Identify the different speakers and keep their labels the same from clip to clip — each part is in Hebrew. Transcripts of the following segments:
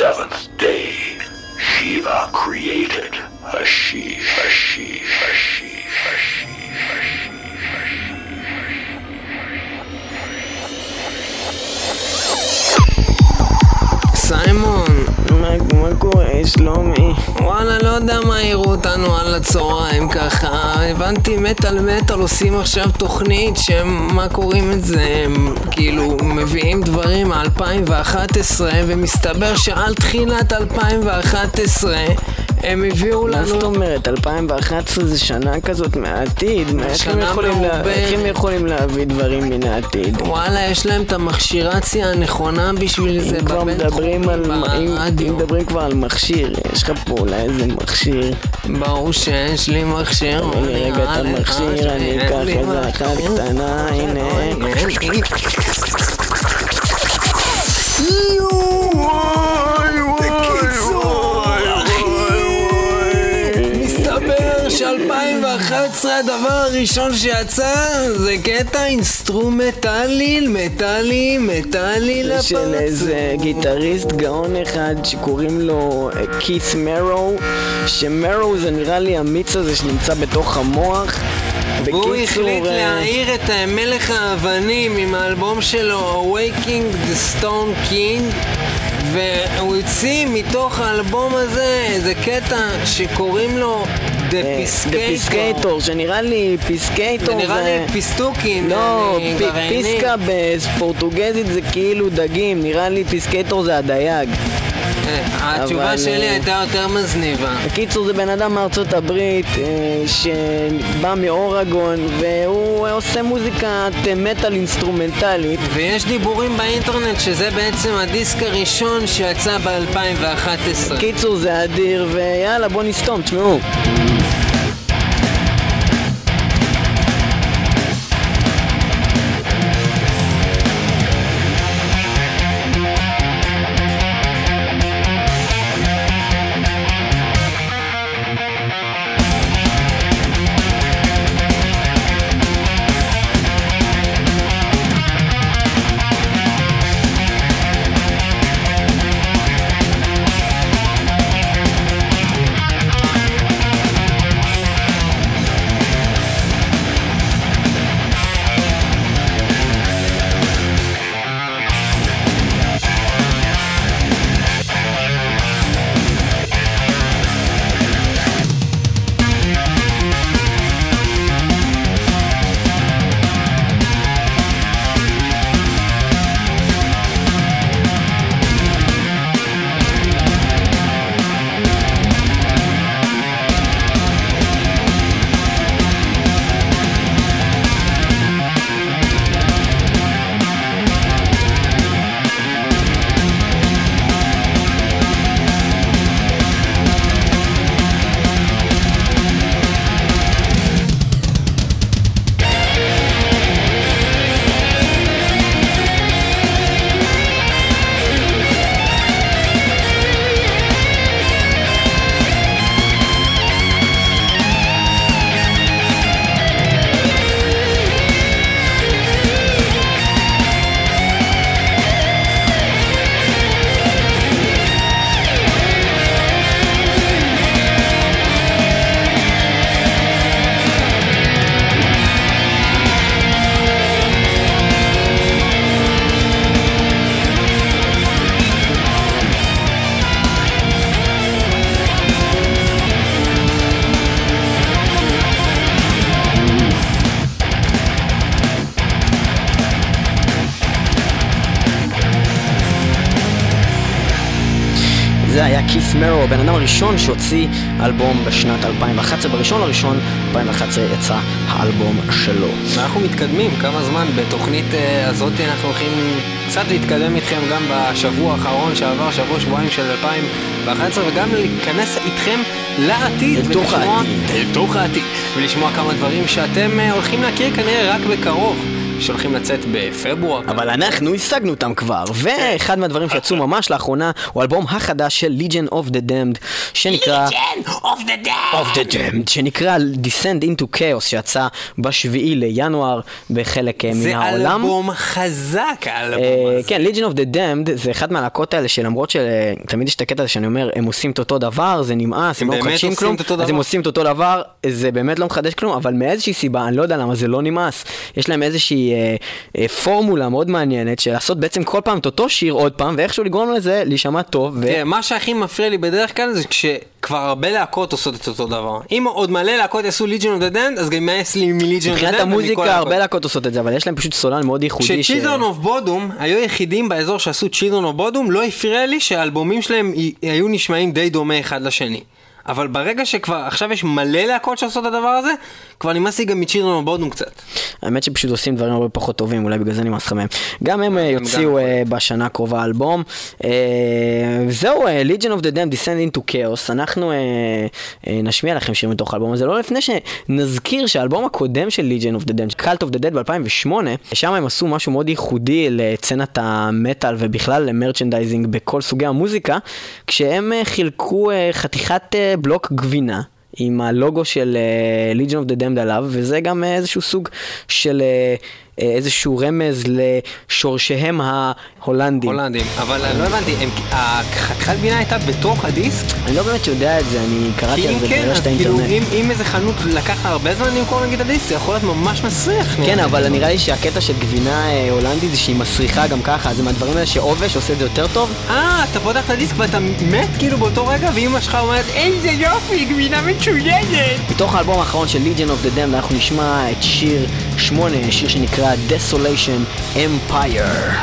Speaker 1: seventh day, Shiva created Hashish, Hashish, Hashish, Hashish,
Speaker 2: קורה, שלומי?
Speaker 3: וואלה, לא יודע מה העירו אותנו על הצהריים ככה. הבנתי מטאל מטאל עושים עכשיו תוכנית שהם, מה קוראים את זה? הם כאילו מביאים דברים מ-2011 ומסתבר שעל תחילת 2011 הם הביאו
Speaker 2: מה
Speaker 3: לנו...
Speaker 2: זאת אומרת, 2011 זה שנה כזאת מהעתיד? מה, איך הם יכולים לה-
Speaker 3: מעוברת.
Speaker 2: איך הם יכולים להביא דברים מן העתיד?
Speaker 3: וואלה, יש להם את המכשירציה הנכונה בשביל זה
Speaker 2: מדברים על... אם-
Speaker 3: ברדיו.
Speaker 2: מדברים כבר על מכשיר, יש לך פה אולי איזה מכשיר?
Speaker 3: ברור שיש לי מכשיר.
Speaker 2: תן לי רגע את המכשיר, אני אקח איזה אחת. קטנה, הנה.
Speaker 3: מסתבר ש-2011 הדבר הראשון שיצא זה קטע אינסטרומטלי, מטאלי, מטאלי
Speaker 2: זה של איזה גיטריסט גאון אחד שקוראים לו כיס מרו ש marrow זה נראה לי המיץ הזה שנמצא בתוך המוח.
Speaker 3: והוא החליט
Speaker 2: אה,
Speaker 3: להעיר את אה, מלך האבנים עם האלבום שלו Awaking the Stone King והוא הוציא מתוך האלבום הזה איזה קטע שקוראים לו The
Speaker 2: אה,
Speaker 3: Piscator
Speaker 2: Piscator, שנראה לי
Speaker 3: זה
Speaker 2: Piscator
Speaker 3: נראה לי פיסטוקים,
Speaker 2: לא. pesca בפורטוגזית זה כאילו דגים, נראה לי Piscator זה הדייג.
Speaker 3: אה, התשובה
Speaker 2: אבל,
Speaker 3: שלי
Speaker 2: אה,
Speaker 3: הייתה יותר מגניבה.
Speaker 2: בקיצור זה בן אדם מארצות הברית אה, שבא מאורגון והוא עושה מוזיקת מטאל אינסטרומנטלית
Speaker 3: ויש דיבורים באינטרנט שזה בעצם הדיסק הראשון שיצא ב-2011.
Speaker 2: קיצור זה אדיר ויאללה בוא נסתום, תשמעו מרו, הבן אדם הראשון שהוציא אלבום בשנת 2011, בראשון לראשון 2011 יצא האלבום שלו.
Speaker 3: אנחנו מתקדמים כמה זמן בתוכנית אה, הזאת אנחנו הולכים קצת להתקדם איתכם גם בשבוע האחרון שעבר, שבוע שבועיים של 2011 וגם להיכנס איתכם לעתיד
Speaker 2: אל תוך
Speaker 3: ולשמוע-
Speaker 2: העתיד.
Speaker 3: אל תוך העתיד ולשמוע כמה דברים שאתם אה, הולכים להכיר כנראה רק בקרוב שהולכים לצאת בפברואר.
Speaker 2: אבל אנחנו השגנו אותם כבר, ואחד מהדברים שיצאו ממש לאחרונה הוא האלבום החדש של Legion of the Damned, שנקרא...
Speaker 3: Legion of the Dead!
Speaker 2: of the Damned, שנקרא Descend into Chaos, שיצא בשביעי לינואר בחלק אה, מן
Speaker 3: זה
Speaker 2: העולם.
Speaker 3: אלבום חזק, האלבום
Speaker 2: אה,
Speaker 3: הזה.
Speaker 2: כן, Legion of the Damned זה אחד מהלהקות האלה שלמרות שתמיד יש את הקטע הזה שאני אומר, הם עושים את אותו דבר, זה נמאס, הם לא מחדשים כלום, אז הם. עושים את אותו דבר, זה באמת לא מחדש כלום, אבל מאיזושהי סיבה, אני לא יודע למה, זה לא נמאס. יש להם איזושהי אה, אה, פורמולה מאוד מעניינת של לעשות בעצם כל פעם את אותו שיר עוד פעם, ואיכשהו לגרום לזה להישמע טוב. ו...
Speaker 3: תראה, מה שהכי מפריע לי בדרך כלל זה כשכבר הרבה להקות עושות את אותו דבר. אם עוד מלא להקות יעשו Legion of the Dead, אז גם יימאס לי מ-Legion of the Dead
Speaker 2: מבחינת המוזיקה. הרבה להקות עושות את זה, אבל יש להם פשוט סולן מאוד ייחודי. כש
Speaker 3: Children of Bodom היו היחידים באזור שעשו Children of Bodom, לא הפריע לי שהאלבומים שלהם היו נשמעים די דומה אחד לשני. אבל ברגע שכבר עכשיו יש מלא להקות שעושות את הדבר הזה, כבר נמאס לי גם מ Children of Bodom קצת.
Speaker 2: האמת שפשוט עושים דברים הרבה פחות טובים, אולי בגלל זה נמאס לך מהם. גם הם אה, יוציאו אה, בשנה הקרובה אלבום. אה, זהו, Legion of the Damned, Descend into Chaos. אנחנו נשמיע לכם שיר מתוך האלבום הזה, לא לפני שנזכיר שהאלבום הקודם של Legion of the Damned, Cult of the Dead ב-2008, שם הם עשו משהו מאוד ייחודי לסצנת המטאל ובכלל ל merchandising בכל סוגי המוזיקה, כשהם חילקו חתיכת בלוק גבינה. עם הלוגו של uh, Legion of the Damned עליו, וזה גם אה, איזשהו סוג של אה, איזשהו רמז לשורשיהם ההולנדים.
Speaker 3: הולנדים. אבל אני לא הבנתי, החתיכת בינה הייתה בתוך הדיסק?
Speaker 2: אני לא באמת יודע את זה, אני קראתי על זה
Speaker 3: כן,
Speaker 2: ברשת
Speaker 3: כאילו,
Speaker 2: האינטרנט.
Speaker 3: אם אם איזה חנות לקח הרבה זמן למכור נגיד הדיסק, זה יכול להיות ממש מסריח.
Speaker 2: כן. אבל נראה לי שהקטע של גבינה אה, הולנדית זה שהיא מסריחה גם ככה, זה מהדברים האלה שעובש עושה את זה יותר טוב.
Speaker 3: אה, אתה פותח את הדיסק ואתה מת כאילו באותו רגע, ואימא שלך אומרת, איזה יופי, גבינה מצוינת!
Speaker 2: מתוך האלבום האחרון של Legion of the Damned אנחנו נשמע את שיר 8, שיר שנקרא. Desolation Empire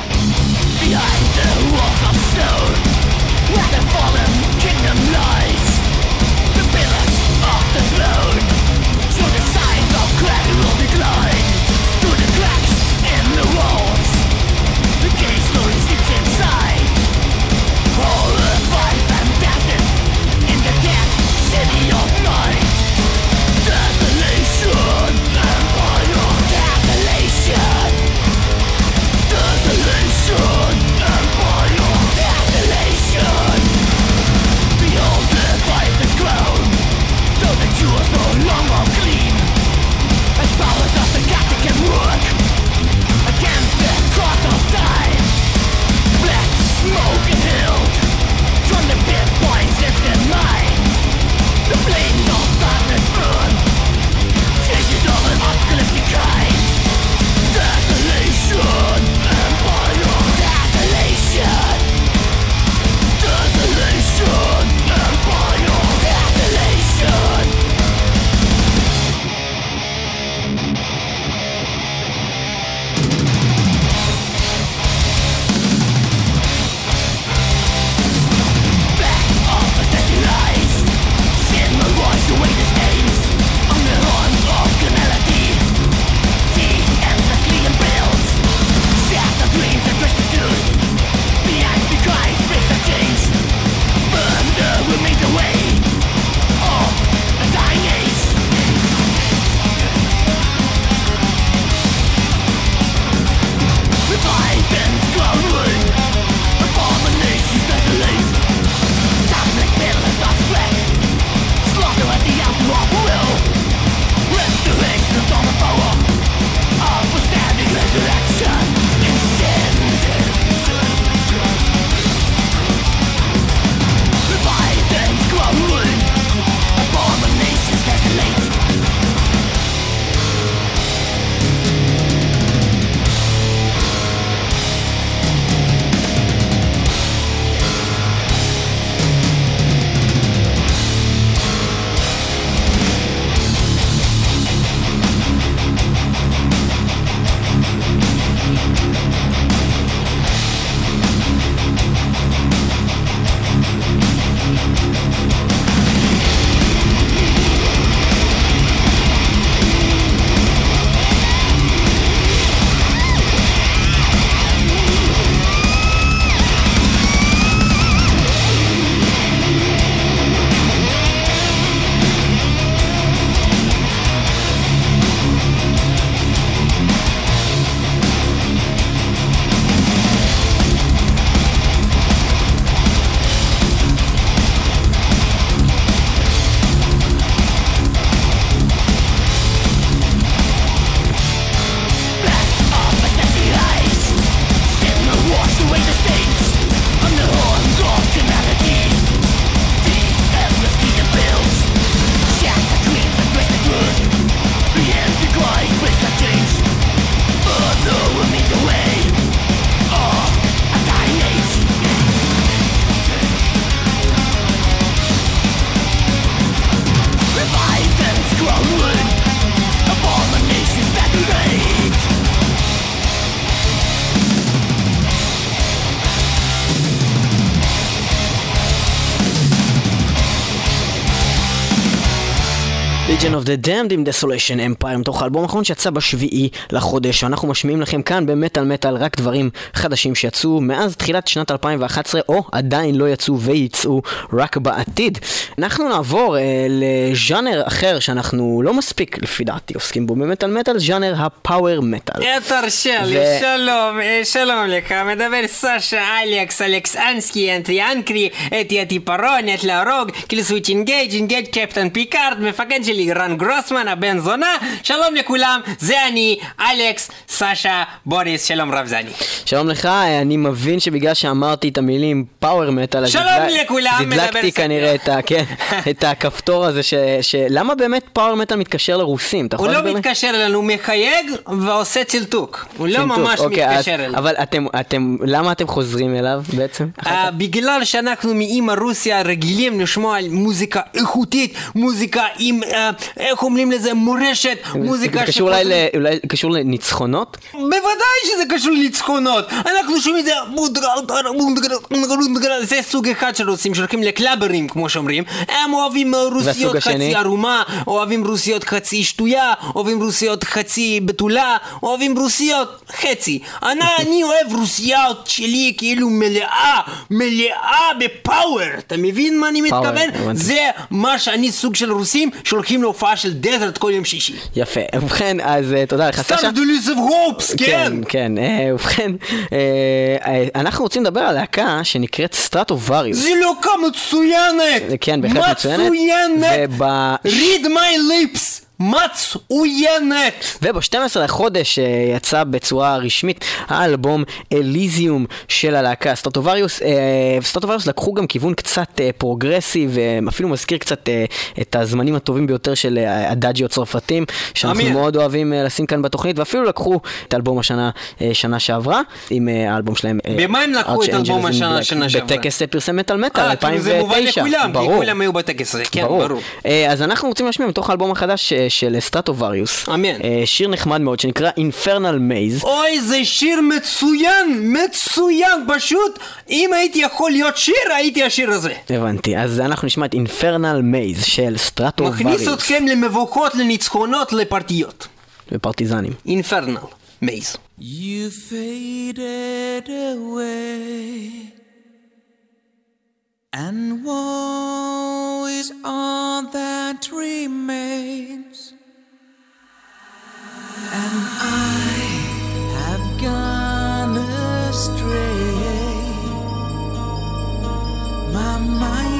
Speaker 2: the Damned עם Desolation Empire מתוך האלבום האחרון שיצא בשביעי לחודש ואנחנו משמיעים לכם כאן במטאל מטאל רק דברים חדשים שיצאו מאז תחילת שנת 2011 או עדיין לא יצאו וייצאו רק בעתיד. אנחנו נעבור אה, לז'אנר אחר שאנחנו לא מספיק לפי דעתי עוסקים בו במטאל מטאל, ז'אנר הפאוור מטאל.
Speaker 3: תרשה לי,
Speaker 2: ו-
Speaker 3: שלום, אה, שלום לך, מדבר סשה אלכס אלכסנסקי, אנטרי אנקרי, אתי הטיפרונת להרוג, קיל סוויץ' אינגייג' אינגייג' קפטן פיקארד, מפקד שלי רן גרוסמן, הבן זונה, שלום לכולם, זה אני, אלכס, סשה, בוריס, שלום רב זני.
Speaker 2: שלום לך, אני מבין שבגלל שאמרתי את המילים פאוור מטאל, אז
Speaker 3: שלום
Speaker 2: הדלק-
Speaker 3: לכולם,
Speaker 2: אז
Speaker 3: ספר.
Speaker 2: כנראה את, ה, כן, את הכפתור הזה, ש, ש... למה באמת פאוור מטאל מתקשר לרוסים?
Speaker 3: הוא לא
Speaker 2: לי?
Speaker 3: מתקשר אלינו, הוא מחייג ועושה צלטוק, הוא לא
Speaker 2: צנתוק,
Speaker 3: ממש
Speaker 2: אוקיי, אז-
Speaker 3: מתקשר אלינו.
Speaker 2: אבל אתם, אתם, למה אתם חוזרים אליו בעצם? כך?
Speaker 3: בגלל שאנחנו מאימא רוסיה רגילים לשמוע על מוזיקה איכותית, מוזיקה עם, אה, איך אומרים לזה, מורשת, מוזיקה
Speaker 2: זה קשור אולי, אולי קשור לניצחונות?
Speaker 3: בוודאי שזה קשור לניצחונות. אנחנו שומעים את זה, זה סוג אחד של רוסים שהולכים לקלאברים, כמו שאומרים. הם אוהבים אה, רוסיות? חצי ערומה, אוהבים רוסיות חצי שטויה, אוהבים רוסיות חצי בתולה, אוהבים רוסיות חצי. אני, אני אוהב רוסיות שלי כאילו מלאה, מלאה ב power. אתה מבין מה אני מתכוון? זה מה שאני סוג של רוסים שהולכים להופעה של Desert כל יום שישי.
Speaker 2: יפה. ובכן, אז אה, תודה לך, סשה.
Speaker 3: סטארדוליס אוף הופס, כן.
Speaker 2: כן, כן. אה, ובכן, אה, אנחנו רוצים לדבר על להקה שנקראת Stratovarius.
Speaker 3: זה להקה מצוינת!
Speaker 2: כן, בהחלט מצוינת.
Speaker 3: מצוינת!
Speaker 2: וב-
Speaker 3: read my lips! מצוינת!
Speaker 2: וב-12 לחודש אה, יצא בצורה רשמית האלבום Elysium של הלהקה Stratovarius. אה, Stratovarius לקחו גם כיוון קצת אה, progressive, אפילו מזכיר קצת אה, את הזמנים הטובים ביותר של אה, Adagio הצרפתים, שאנחנו
Speaker 3: אמין.
Speaker 2: מאוד אוהבים אה, לשים כאן בתוכנית, ואפילו לקחו את האלבום השנה, אה, שנה שעברה, עם אה, האלבום שלהם. אה,
Speaker 3: במה הם לקחו את אלבום השנה. שנה שעברה?
Speaker 2: בטקס פרסי מטאל מטאל
Speaker 3: אה, כאילו זה מובן
Speaker 2: 2009.
Speaker 3: לכולם, כי
Speaker 2: ברור.
Speaker 3: כולם היו בטקס הזה, כן, ברור.
Speaker 2: אה, אז אנחנו רוצים להשמיע מתוך האלבום החדש אה, של Stratovarius.
Speaker 3: אמן.
Speaker 2: אה, שיר נחמד מאוד שנקרא Infernal Maze.
Speaker 3: אוי, זה שיר מצוין! מצוין! פשוט, אם הייתי יכול להיות שיר, הייתי השיר הזה.
Speaker 2: הבנתי, אז אנחנו נשמע את Infernal Maze של Stratovarius.
Speaker 3: מכניס אתכם למבוכים, לניצחונות, לפרטיות.
Speaker 2: ופרטיזנים.
Speaker 3: Infernal. Maze.
Speaker 4: You faded away, and woe is all that remains. Astray, my mind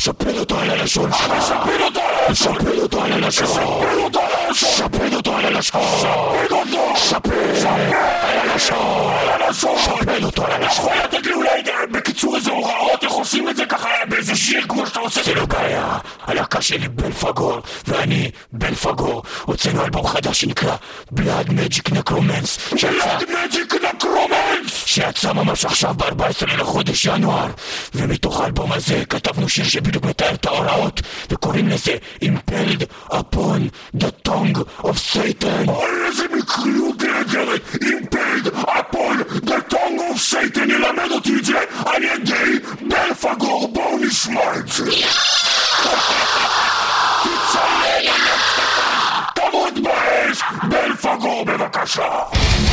Speaker 1: משפל אותו על הלשון שלך. משפל אותו על הלשון. משפל אותו על הלשון. משפל אותו על הלשון. משפל אותו על הלשון. משפל אותו. משפל. על הלשון. על הלשון. משפל אותו על הלשון. יכול לתת לי אולי בקיצור איזה הוראות איך עושים את זה ככה באיזה שיר כמו שאתה עושה? זה לא בעיה. הלהקה שלי בלפגור, ואני בלפגור. הוצאנו אלבום חדש שנקרא בלאד מג'יק נקרומנס. בלאד מג'יק! שיצא ממש עכשיו ב-14 לחודש ינואר. ומתוך האלבום הזה כתבנו שיר שבדיוק מתאר את ההוראות, וקוראים לזה Impelled upon the tongue of Satan. אוי, איזה מקריות נהדרת! Impelled upon the tongue of Satan ילמד אותי את זה על ידי בלפגור, בואו נשמע את זה. תצלם הנפתקה! תמות באש! בלפגור בבקשה!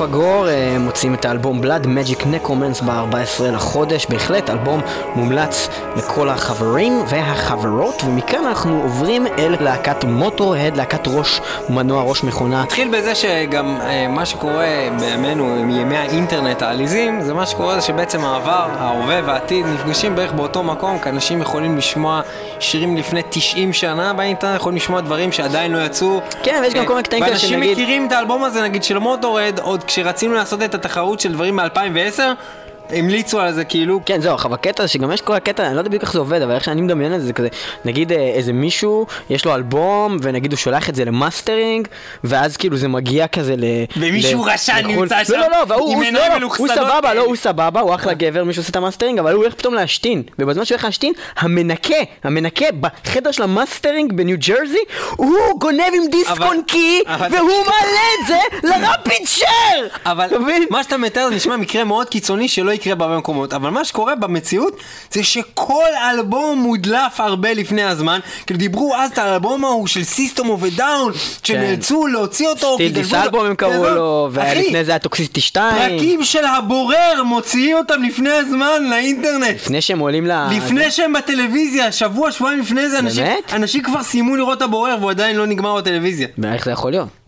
Speaker 2: פגור אה, מוצאים את האלבום Blood Magick Necromance ב-14 לחודש, בהחלט אלבום מומלץ לכל החברים והחברות, ומכאן אנחנו עוברים אל להקת Motörhead, להקת ראש מנוע, ראש מכונה.
Speaker 3: נתחיל בזה שגם אה, מה שקורה בימינו, עם ימי האינטרנט העליזים, זה מה שקורה זה שבעצם העבר, ההווה והעתיד נפגשים בערך באותו מקום, כי אנשים יכולים לשמוע שירים לפני 90 שנה באינטרנט, יכולים לשמוע דברים שעדיין לא יצאו.
Speaker 2: כן, ויש גם כל מיני קטעים כאלה
Speaker 3: ואנשים
Speaker 2: שנגיד-
Speaker 3: מכירים את האלבום הזה, נגיד של Motörhead, עוד כשרצינו לעשות את התחרות של דברים מ-2010, המליצו על זה כאילו.
Speaker 2: כן, זהו, עכשיו הקטע זה שגם יש כל הקטע, אני לא יודע בדיוק איך זה עובד, אבל איך שאני מדמיין את זה, זה כזה, נגיד אה, איזה מישהו, יש לו אלבום, ונגיד הוא שולח את זה למאסטרינג, ואז כאילו זה מגיע כזה ל...
Speaker 3: ומישהו רשע
Speaker 2: לחו"ל.
Speaker 3: נמצא שם
Speaker 2: לא, לא, לא, והוא
Speaker 3: עם
Speaker 2: לא,
Speaker 3: מלוכסנות
Speaker 2: הוא סבבה,
Speaker 3: כאלה.
Speaker 2: לא, הוא סבבה, הוא אחלה גבר, מישהו עושה את המאסטרינג, אבל הוא הולך פתאום להשתין, ובזמן שהוא הולך להשתין, המנקה, המנקה בחדר של המאסטרינג בניו ג'רזי, הוא גונב עם דיסק
Speaker 3: אבל-
Speaker 2: און קי, והוא מעלה את זה ל RapidShare!
Speaker 3: אבל? מה שאתה מתאר זה נשמע מקרה מאוד קיצוני שלא יקרה בהרבה מקומות אבל מה שקורה במציאות זה שכל אלבום מודלף הרבה לפני הזמן כאילו דיברו אז את האלבום ההוא של System of a Down שנאלצו להוציא אותו כי גנבו.
Speaker 2: אלבום הם קראו
Speaker 3: כן,
Speaker 2: לו, ולפני זה היה Toxicity 2.
Speaker 3: פרקים של הבורר מוציאים אותם לפני הזמן לאינטרנט
Speaker 2: לפני שהם עולים ל...
Speaker 3: לפני שהם בטלוויזיה, שבוע, שבועיים לפני זה, אנשים, כבר סיימו לראות הבורר והוא עדיין לא נגמר בטלוויזיה.
Speaker 2: איך זה יכול להיות?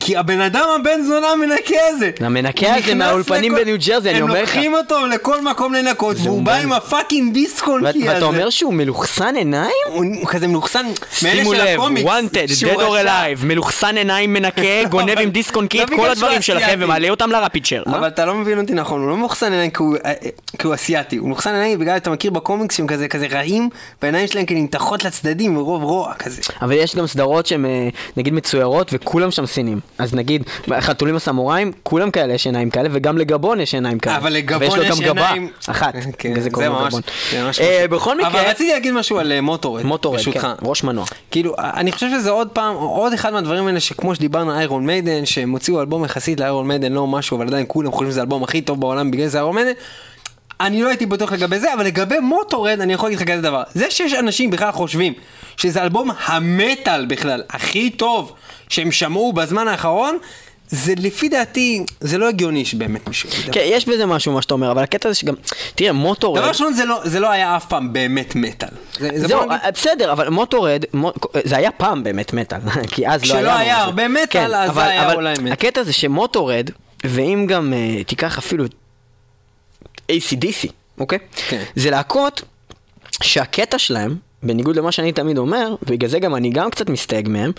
Speaker 3: כי הבן אדם הבן זונה המנקה הזה.
Speaker 2: המנקה הזה מהאולפנים בניו ג'רזי, אני אומר לך.
Speaker 3: הם לוקחים אותו לכל מקום לנקות, והוא בא. עם הפאקינג דיסקונקי הזה.
Speaker 2: ואתה אומר שהוא מלוכסן עיניים?
Speaker 3: הוא כזה מלוכסן, מאלה
Speaker 2: שימו
Speaker 3: של
Speaker 2: לב,
Speaker 3: הקומיקס,
Speaker 2: wanted, dead or alive, מלוכסן עיניים מנקה, גונב עם דיסק און קי
Speaker 3: לא
Speaker 2: את
Speaker 3: בגלל
Speaker 2: כל הדברים שלכם. ומעלה אותם ל RapidShare.
Speaker 3: אבל אתה לא מבין אותי נכון, הוא לא מלוכסן עיניים כי הוא- אה, אה, כי הוא אסיאתי, הוא מלוכסן עיניים בגלל אתה מכיר בקומיקס שהם כזה כזה רעים, והעיניים שלהם כאילו נמתחות לצדדים מרוב רוע כזה.
Speaker 2: אבל יש גם סדרות שהן אה, נגיד מצוירות וכולם שם סינים. אז נגיד, חתולים הסמוראים, כולם כאלה יש עיניים כאלה, וגם לגבון יש עיניים כאלה.
Speaker 3: אבל לגבון
Speaker 2: ויש לו
Speaker 3: יש
Speaker 2: גם גבה
Speaker 3: עיניים...
Speaker 2: אחת.
Speaker 3: כן, זה
Speaker 2: קוראים לו
Speaker 3: ממש,
Speaker 2: גבון.
Speaker 3: זה ממש
Speaker 2: אה. בכל מקרה,
Speaker 3: אבל רציתי להגיד משהו על אה, מוטורד,
Speaker 2: מוטורד,
Speaker 3: ברשותך.
Speaker 2: כן, ראש מנוע.
Speaker 3: כאילו, אני חושב שזה עוד פעם, עוד אחד מהדברים האלה שכמו שדיברנו על איירון מיידן, שהם הוציאו אלבום יחסית לאיירון מיידן, לא משהו, אבל עדיין כולם חושבים שזה האלבום הכי טוב בעולם בגלל זה איירון מיידן. אני לא הייתי בטוח לגבי זה, אבל לגבי מוטורד אני יכול להגיד לך כזה דבר. זה שיש אנשים בכלל חושבים שזה אלבום המטאל בכלל הכי טוב שהם שמעו בזמן האחרון, זה לפי דעתי, זה לא הגיוני שבאמת מישהו.
Speaker 2: כן, יש בזה משהו מה שאתה אומר, אבל הקטע זה שגם, תראה, מוטורד...
Speaker 3: דבר ראשון זה לא, זה לא היה אף פעם באמת מטאל. זה, זה
Speaker 2: זהו,
Speaker 3: נגיד-
Speaker 2: בסדר, אבל מוטורד, מו- זה היה פעם באמת מטאל, כי אז לא
Speaker 3: כשלא
Speaker 2: היה...
Speaker 3: היה
Speaker 2: לנו
Speaker 3: הרבה
Speaker 2: זה. כן,
Speaker 3: מטאל, אז
Speaker 2: אבל-
Speaker 3: זה היה
Speaker 2: אבל
Speaker 3: אולי מטאל.
Speaker 2: הקטע זה שמוטורד, ואם גם אה, תיקח אפילו את ACDC, אוקיי?
Speaker 3: כן.
Speaker 2: זה להקות שהקטע שלהם, בניגוד למה שאני תמיד אומר, ובגלל זה גם אני גם קצת מסתייג מהם,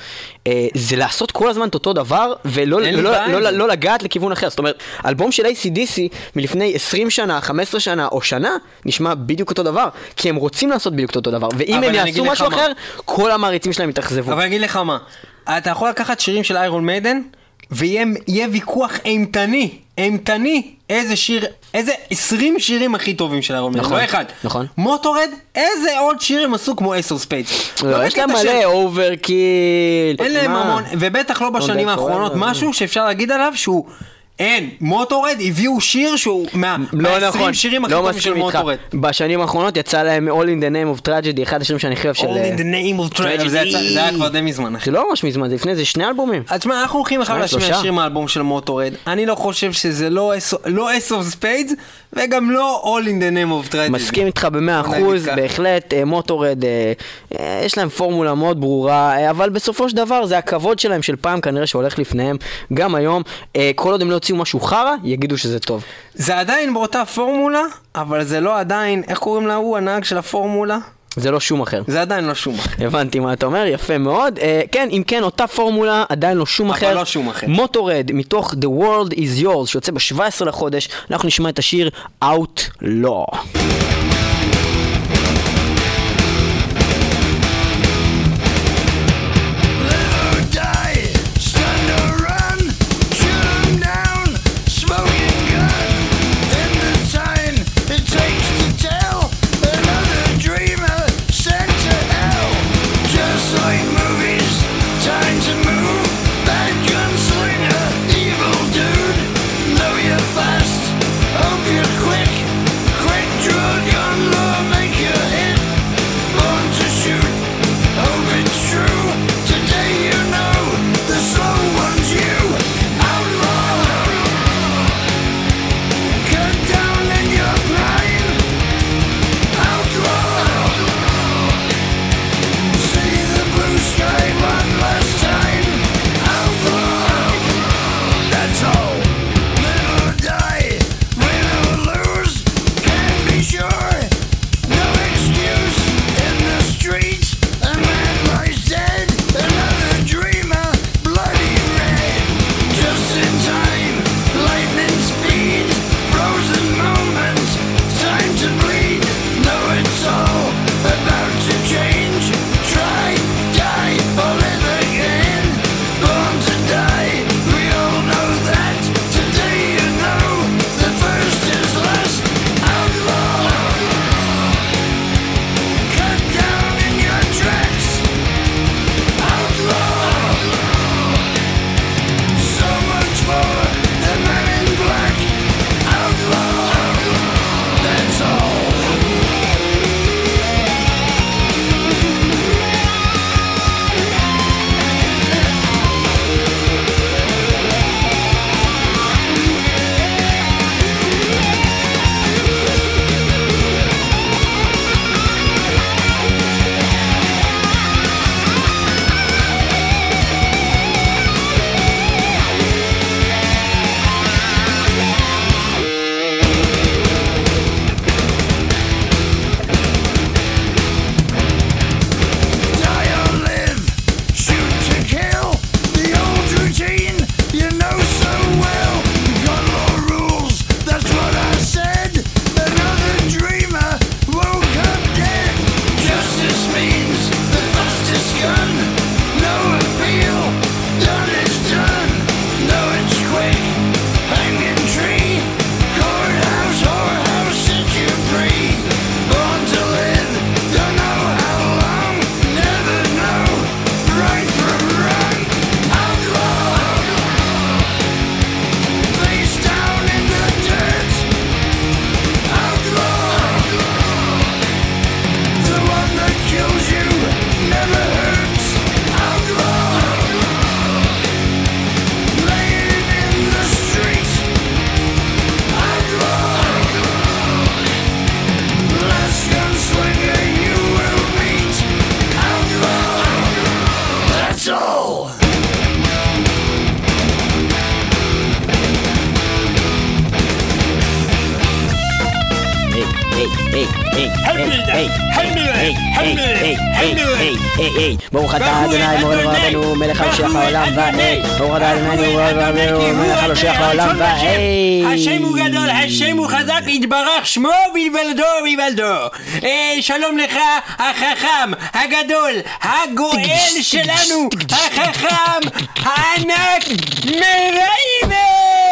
Speaker 2: אה, זה לעשות כל הזמן את אותו דבר, ולא לא, לא, לא. לא לגעת לכיוון אחר. זאת אומרת, אלבום של ACDC מלפני 20 שנה, 15 שנה או שנה, נשמע בדיוק אותו דבר, כי הם רוצים לעשות בדיוק אותו דבר, ואם הם יעשו משהו
Speaker 3: מה.
Speaker 2: אחר, כל המעריצים שלהם יתאכזבו.
Speaker 3: אבל אני אגיד לך מה, אתה יכול לקחת שירים של איירון מיידן, ויהיה יהיה ויכוח אימתני, אימתני, איזה שיר, איזה 20 שירים הכי טובים של איירון מיידן,
Speaker 2: נכון,
Speaker 3: לא אחד.
Speaker 2: נכון.
Speaker 3: מוטורד, איזה עוד שיר הם עשו כמו אסור ספיידס.
Speaker 2: לא, יש להם מלא אוברקיל.
Speaker 3: אין להם המון, ובטח לא בשנים
Speaker 2: Don't Death
Speaker 3: האחרונות,
Speaker 2: Forever.
Speaker 3: משהו שאפשר להגיד עליו שהוא... אין, מוטורד הביאו שיר שהוא מה-
Speaker 2: לא
Speaker 3: מה-20
Speaker 2: נכון,
Speaker 3: שירים הכי
Speaker 2: לא
Speaker 3: טובים של
Speaker 2: מסכים איתך.
Speaker 3: מוטורד.
Speaker 2: בשנים האחרונות יצא להם All in the name of tragedy, אחד השירים שאני הכי אוהב של...
Speaker 3: All in the name of tragedy, זה יצא- זה היה כבר די מזמן אחי.
Speaker 2: זה לא ממש מזמן, זה לפני זה שני אלבומים.
Speaker 3: אז תשמע, אנחנו הולכים עכשיו
Speaker 2: אה,
Speaker 3: להשמיע. שיר מהאלבום של Motörhead. אני לא חושב שזה לא Ace of Spades, וגם לא All in the name of tragedy.
Speaker 2: מסכים איתך במאה אחוז. בהחלט, אה, Motörhead, אה, אה, יש להם פורמולה מאוד ברורה, אה, אבל בסופו של דבר זה הכבוד שלהם של פעם כנראה שהולך לפניהם, גם היום, אה, כל עוד הם לא יוציאו משהו חרא, יגידו שזה טוב.
Speaker 3: זה עדיין באותה פורמולה, אבל זה לא עדיין, איך קוראים להוא, הנהג של הפורמולה?
Speaker 2: זה לא שומאכר.
Speaker 3: זה עדיין לא שומאכר.
Speaker 2: הבנתי מה אתה אומר, יפה מאוד. אה, כן, אם כן, אותה פורמולה, עדיין לא שום
Speaker 3: אבל
Speaker 2: אחר.
Speaker 3: לא שום אחר.
Speaker 2: מוטורד, מתוך The World is Yours, שיוצא ב-17 לחודש, אנחנו נשמע את השיר Outlaw. היי. ברוך אתה אדוני מורי ורבנו מלך המשיח העולם והי. ברוך אתה אדוני מורי ורבנו מלך המשיח העולם והי.
Speaker 3: השם הוא גדול, השם הוא חזק, יתברך שמו ויוולדו ויוולדו. אה, שלום לך, החכם, הגדול, הגואל שלנו, החכם, הענק, מרייבה!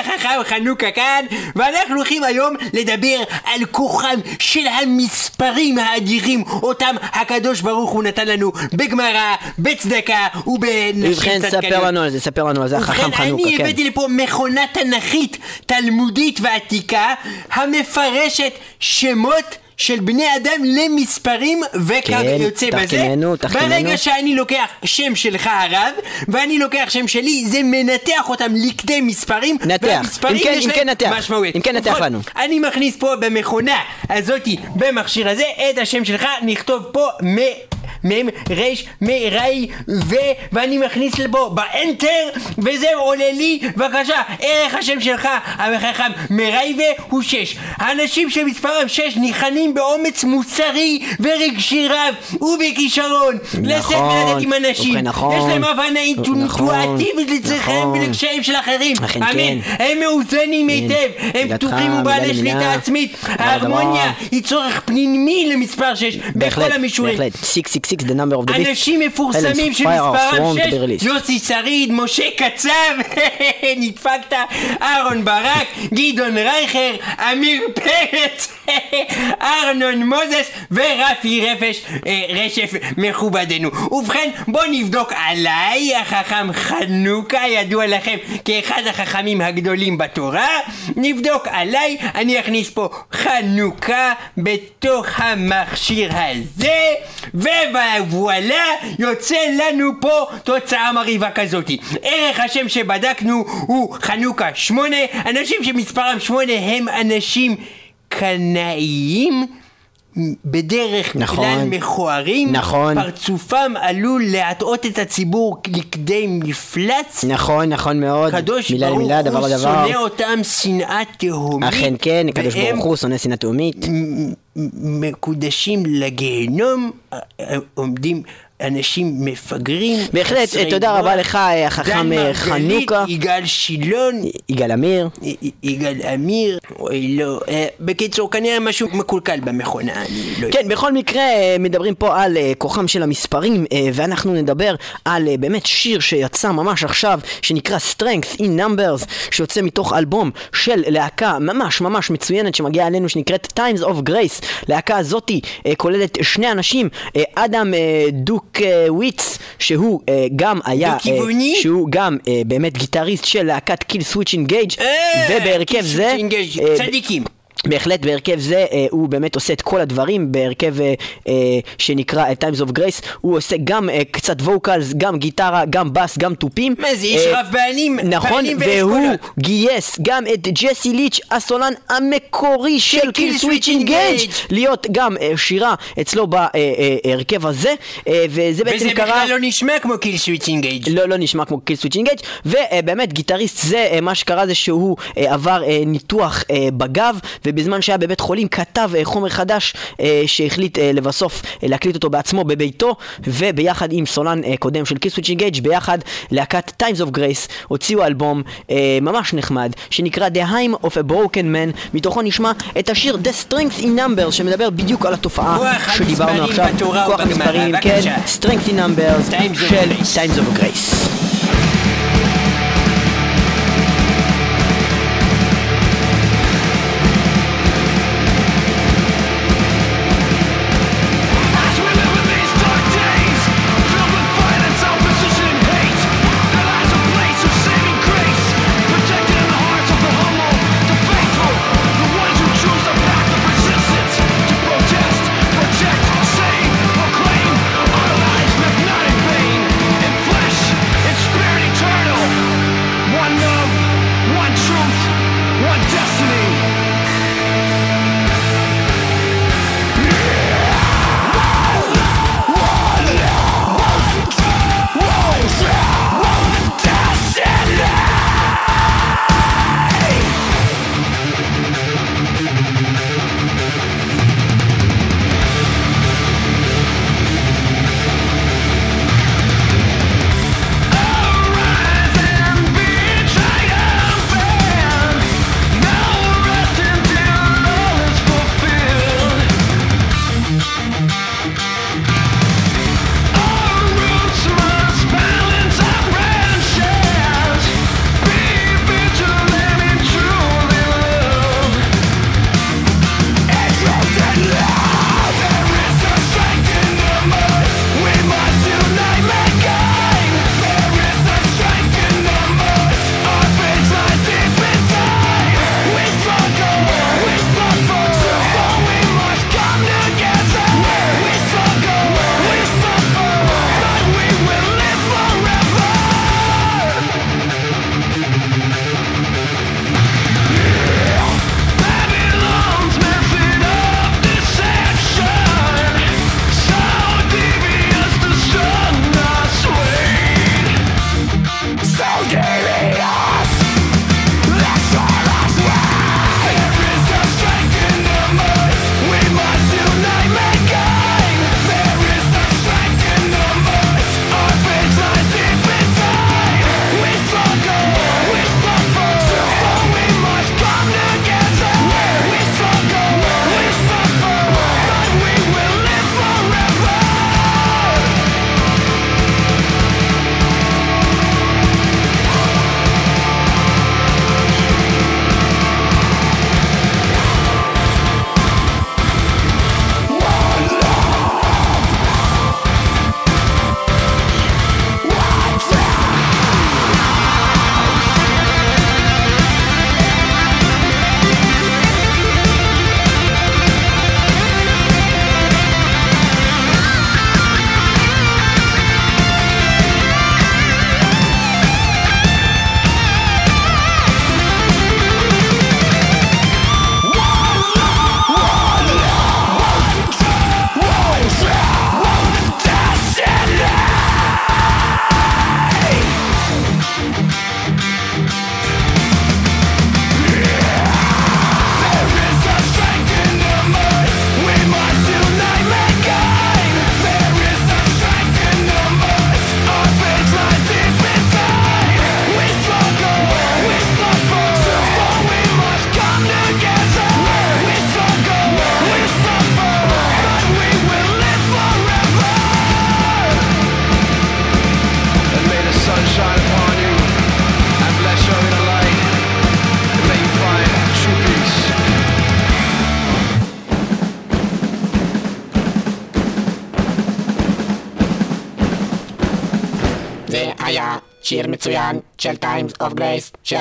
Speaker 3: החכם חנוכה כאן, ואנחנו הולכים היום לדבר על כוחם של המספרים האדירים, אותם הקדוש ברוך הוא נתן לנו בגמרא, בצדקה ובנשים
Speaker 2: ובכן, ספר לנו על זה, ספר לנו על זה, החכם
Speaker 3: ובכן,
Speaker 2: חנוכה,
Speaker 3: אני
Speaker 2: כן.
Speaker 3: הבאתי לפה מכונה תנכית, תלמודית ועתיקה, המפרשת שמות של בני אדם למספרים וכך
Speaker 2: כן,
Speaker 3: יוצא בזה.
Speaker 2: תחכמנו, תחכמנו.
Speaker 3: ברגע שאני לוקח שם שלך הרב, ואני לוקח שם שלי, זה מנתח אותם לכדי מספרים.
Speaker 2: נתח. אם כן- אם כן נתח.
Speaker 3: משמעות.
Speaker 2: אם כן נתח
Speaker 3: ובכל-
Speaker 2: לנו.
Speaker 3: אני מכניס פה במכונה הזאתי, במכשיר הזה, את השם שלך, נכתוב פה מ... מ' ר' מ' ר' ו... ואני מכניס לפה באנטר וזה עולה לי בבקשה ערך השם שלך החכם מרייבה הוא שש האנשים שמספרם שש ניחנים באומץ מוסרי ורגשי רב ובכישרון לשאת ולתת עם אנשים
Speaker 2: ובכן, נכון.
Speaker 3: יש להם הבנה אינטואטיבית
Speaker 2: נכון.
Speaker 3: ולקשיים של אחרים
Speaker 2: אכן
Speaker 3: אמן
Speaker 2: כן.
Speaker 3: הם מאוזנים היטב הם פתוחים ובעלי שליטה. עצמית ההרמוניה. היא צורך פנימי למספר שש בכל
Speaker 2: בהחלט,
Speaker 3: המישורים
Speaker 2: בהחלט. 666 the number of the beast.
Speaker 3: אנשים מפורסמים שמספרם
Speaker 2: thrown to
Speaker 3: שש,
Speaker 2: be released.
Speaker 3: יוסי שריד, משה קצב, נדפקת, אהרון ברק, גדעון רייכר, אמיר פרץ, ארנון מוזס ורפי רפש, אה, רשף מכובדנו. ובכן, בוא נבדוק עליי, החכם חנוכה, ידוע לכם כאחד החכמים הגדולים בתורה. נבדוק עליי, אני אכניס פה חנוכה בתוך המכשיר הזה, ווואלה, יוצא לנו פה תוצאה מרהיבה כזאתי. ערך השם שבדקנו הוא חנוכה שמונה, אנשים שמספרם שמונה הם אנשים קנאיים. בדרך
Speaker 2: נכון.
Speaker 3: כלל מכוערים,
Speaker 2: נכון.
Speaker 3: פרצופם עלול להטעות את הציבור לכדי מפלץ,
Speaker 2: נכון, נכון מאוד.
Speaker 3: קדוש
Speaker 2: מילה
Speaker 3: ברוך
Speaker 2: למילה, דבר
Speaker 3: הוא
Speaker 2: לדבר.
Speaker 3: שונא אותם שנאה תהומית,
Speaker 2: אכן כן, הקדוש ברוך הוא שונא שנאה תהומית.
Speaker 3: מקודשים לגיהנום, אה, אה, עומדים אנשים מפגרים.
Speaker 2: בהחלט, תודה רבה. לך, אה, החכם, אה,
Speaker 3: מרגלית,
Speaker 2: חנוכה.
Speaker 3: יגאל שילון,
Speaker 2: יגאל עמיר.
Speaker 3: יגאל אמיר, אוי לא, אה, בקיצור כנראה משהו מקולקל במכונה, אני לא יודע.
Speaker 2: כן, בכל מקרה אה, מדברים פה על אה, כוחם של המספרים אה, ואנחנו נדבר על אה, באמת שיר שיצא ממש עכשיו שנקרא Strength in Numbers שיוצא מתוך אלבום של להקה ממש ממש מצוינת שמגיעה אלינו שנקראת Times of Grace להקה הזאתי אה, כוללת שני אנשים אה, אדם אה, דוטק אה, וויץ שהוא אה, גם היה
Speaker 3: דו-כיווני?
Speaker 2: שהוא גם אה, באמת גיטריסט של להקת Killswitch
Speaker 3: Engage
Speaker 2: ובהרכב זה
Speaker 3: צדיקים.
Speaker 2: בהחלט בהרכב זה אה, הוא באמת עושה את כל הדברים בהרכב אה, אה, שנקרא אה, Times of Grace הוא עושה גם אה, קצת vocals, גם גיטרה, גם בס, גם תופים
Speaker 3: מה זה, יש
Speaker 2: אה,
Speaker 3: רב בעלים,
Speaker 2: נכון, והוא. גייס גם את ג'סי ליץ' הסולן המקורי של Killswitch Engage להיות גם אה, שירה אצלו בהרכב הזה אה, וזה בעצם
Speaker 3: וזה
Speaker 2: קרה
Speaker 3: בכלל לא נשמע כמו Killswitch Engage.
Speaker 2: לא, לא נשמע כמו Killswitch Engage ובאמת גיטריסט זה אה, מה שקרה זה שהוא אה, עבר אה, ניתוח אה, בגב ובזמן שהיה בבית חולים כתב אה, חומר חדש אה, שהחליט אה, לבסוף להקליט אותו בעצמו בביתו וביחד עם סולן קודם של קיל סוויץ' אינגייג' ביחד להקת Times of Grace הוציאו אלבום ממש נחמד שנקרא The Heim of a Broken Man מתוכו נשמע את השיר The Strength in Numbers שמדבר בדיוק על התופעה שדיברנו עכשיו כוח המספרים. כן Strength in Numbers של. Times of Grace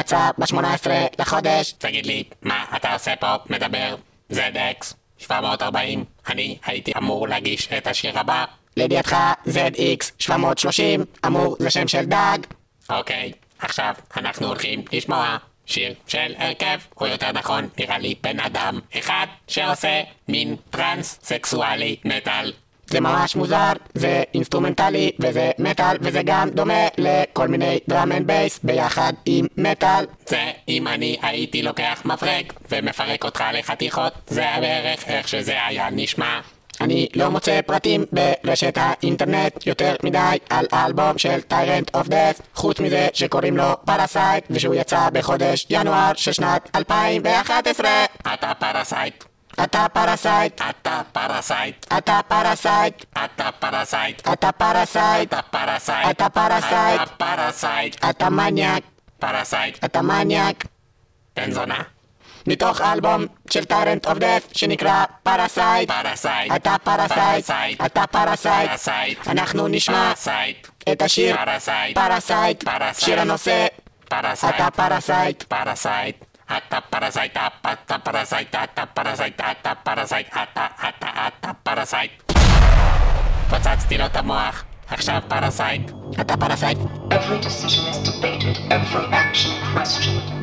Speaker 5: שיצא ב-18 לחודש. תגיד לי, מה אתה עושה פה? מדבר? ZX 740. אני הייתי אמור להגיש את השיר הבא. לידיעתך, ZX 730 אמור זה שם של דג. אוקיי, עכשיו אנחנו הולכים לשמוע שיר של הרכב, או יותר נכון, נראה לי בן אדם אחד שעושה מין טרנס סקסואלי מטאל. זה ממש מוזר, זה אינסטרומנטלי וזה מטאל וזה גם דומה לכל מיני drum and bass ביחד עם מטאל. זה אם אני הייתי לוקח מפרק ומפרק אותך לחתיכות, זה היה בערך איך שזה היה נשמע. אני לא מוצא פרטים ברשת האינטרנט יותר מדי על האלבום של Tyrant of Death חוץ מזה שקוראים לו Parasite ושהוא יצא בחודש ינואר של שנת 2011 אתה parasite אתה parasite אתה parasite אתה parasite אתה parasite אתה parasite אתה parasite אתה parasite אתה parasite אתה מניאק parasite אתה מניאק בן זונה מתוך אלבום של Tyrant of Death שנקרא Parasite parasite אתה parasite אתה parasite אנחנו נשמע את השיר Parasite שיר הנושא אתה parasite parasite אתה parasite אתה parasite אתה parasite אתה parasite אתה אתה אתה parasite לו את המוח, עכשיו parasite, אתה parasite.
Speaker 6: Every decision is debated, every action questioned.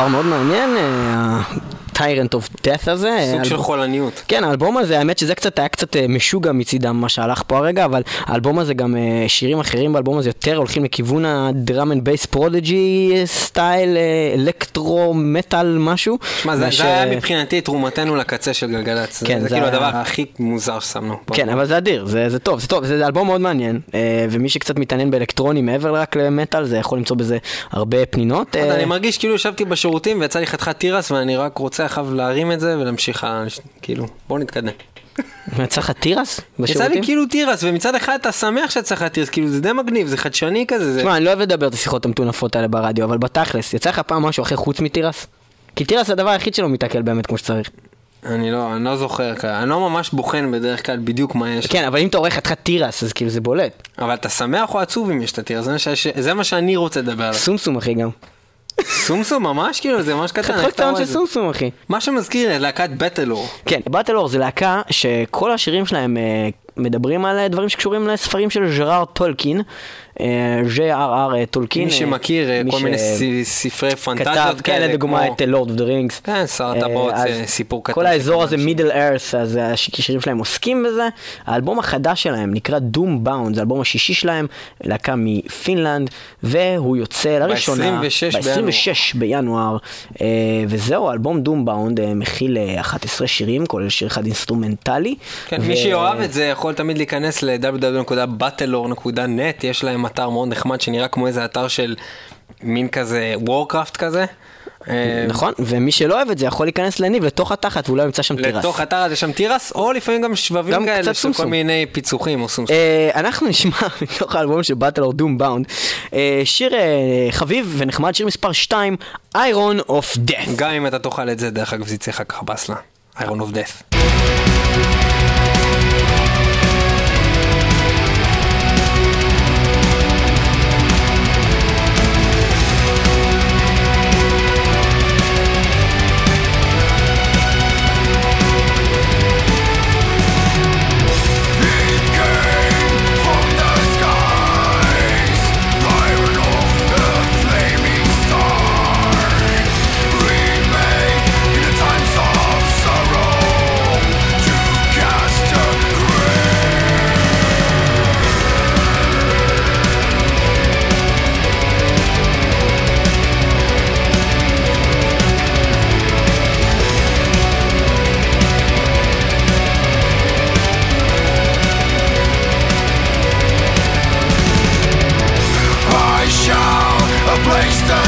Speaker 2: בהחלט אה, דבר מאוד מעניין, ה-Tyrant of Death הזה.
Speaker 3: סוג של
Speaker 2: אלבום-
Speaker 3: חולניות.
Speaker 2: כן, האלבום הזה, האמת שזה קצת היה קצת אה, משוגע מצידם מה שהלך פה הרגע, אבל האלבום הזה גם, אה, שירים אחרים באלבום הזה יותר הולכים לכיוון ה drum and bass Prodigy style, אה, אלקטרו, מטאל, משהו.
Speaker 3: שמע, זה,
Speaker 2: מאשר-
Speaker 3: זה היה מבחינתי תרומתנו לקצה של גלגלצ.
Speaker 2: כן,
Speaker 3: זה,
Speaker 2: זה
Speaker 3: כאילו
Speaker 2: היה-
Speaker 3: הדבר הכי מוזר ששמנו. פה.
Speaker 2: כן, אבל זה אדיר, זה, זה טוב, זה טוב, זה אלבום מאוד מעניין, ומי שקצת מתעניין באלקטרוני מעבר רק למטאל, זה יכול למצוא בזה הרבה פנינות.
Speaker 3: אני מרגיש כאילו ישבתי בשירותים ויצא לי חתיכת תירס ואני רק רוצה עכשיו להרים את זה ולהמשיך, כאילו, בוא נתקדם.
Speaker 2: יצא לך תירס
Speaker 3: יצא לי? כאילו תירס ומצד אחד אתה שמח שיצא לך תירס, כאילו זה די מגניב, זה חדשני כזה, זה...
Speaker 2: תשמע, אני לא אוהב לדבר את השיחות המטונפות האלה ברדיו, אבל בתכלס, יצא לך פעם משהו אחר חוץ מתירס? כי תירס זה הדבר היחיד שלא מתעכל באמת כמו שצריך.
Speaker 3: אני לא, אני לא זוכר, אני לא ממש בוחן בדרך כלל בדיוק מה יש.
Speaker 2: כן, אבל אם אתה עורך חתיכת תירס, אז כאילו זה בולט.
Speaker 3: אבל אתה שמח או עצוב אם יש את התירס, זה מה שאני רוצה לדבר עליו.
Speaker 2: סומסום אחי גם.
Speaker 3: סומסום ממש כאילו, זה ממש קטן.
Speaker 2: חתיכת קטן של? סומסום אחי.
Speaker 3: מה שמזכיר להקת Battlelore.
Speaker 2: כן, Battlelore זה להקה שכל השירים שלהם אה, מדברים על אה, דברים שקשורים לספרים של ז'ראר טולקין. אה, J.R.R. טולקין.
Speaker 3: מי
Speaker 2: אה,
Speaker 3: שמכיר אה,
Speaker 2: מי
Speaker 3: כל
Speaker 2: ש-
Speaker 3: מיני ספרי
Speaker 2: כתב,
Speaker 3: פנטזיות
Speaker 2: כן,
Speaker 3: כאלה,
Speaker 2: לדוגמה
Speaker 3: כמו-
Speaker 2: את Lord of the Rings.
Speaker 3: כן, שר הטבעות זה סיפור קטן.
Speaker 2: כל האזור הזה, Middle Earth, אז השירים שלהם עוסקים בזה. האלבום החדש שלהם נקרא Doombound, זה האלבום השישי שלהם, להקה מפינלנד, והוא יוצא לראשונה
Speaker 3: ב-26
Speaker 2: ב-26 בינואר, אה, וזהו, האלבום Doombound אה, מכיל אה, 11 שירים, כולל שיר אחד אינסטרומנטלי.
Speaker 3: כן,
Speaker 2: ו-
Speaker 3: מי שאוהב את זה יכול תמיד להיכנס ל-www.battlelore.net, יש להם אתר מאוד נחמד שנראה כמו איזה אתר של מין כזה Warcraft כזה. אה,
Speaker 2: נכון, ומי שלא אוהב את זה יכול להיכנס לניב לתוך התחת ואולי ימצא שם תירס.
Speaker 3: לתוך אתר הזה שם תירס, או לפעמים גם שבבים
Speaker 2: גם
Speaker 3: כאלה של כל. מיני פיצוחים או סומסום.
Speaker 2: אה, אנחנו נשמע מתוך האלבום של אור דום באונד שיר אה, חביב ונחמד, שיר מספר 2, איירון אוף דאט.
Speaker 3: גם אם אתה תאכל את זה, דרך אגב זה יצא לך ככה באסלה. איירון אוף דף.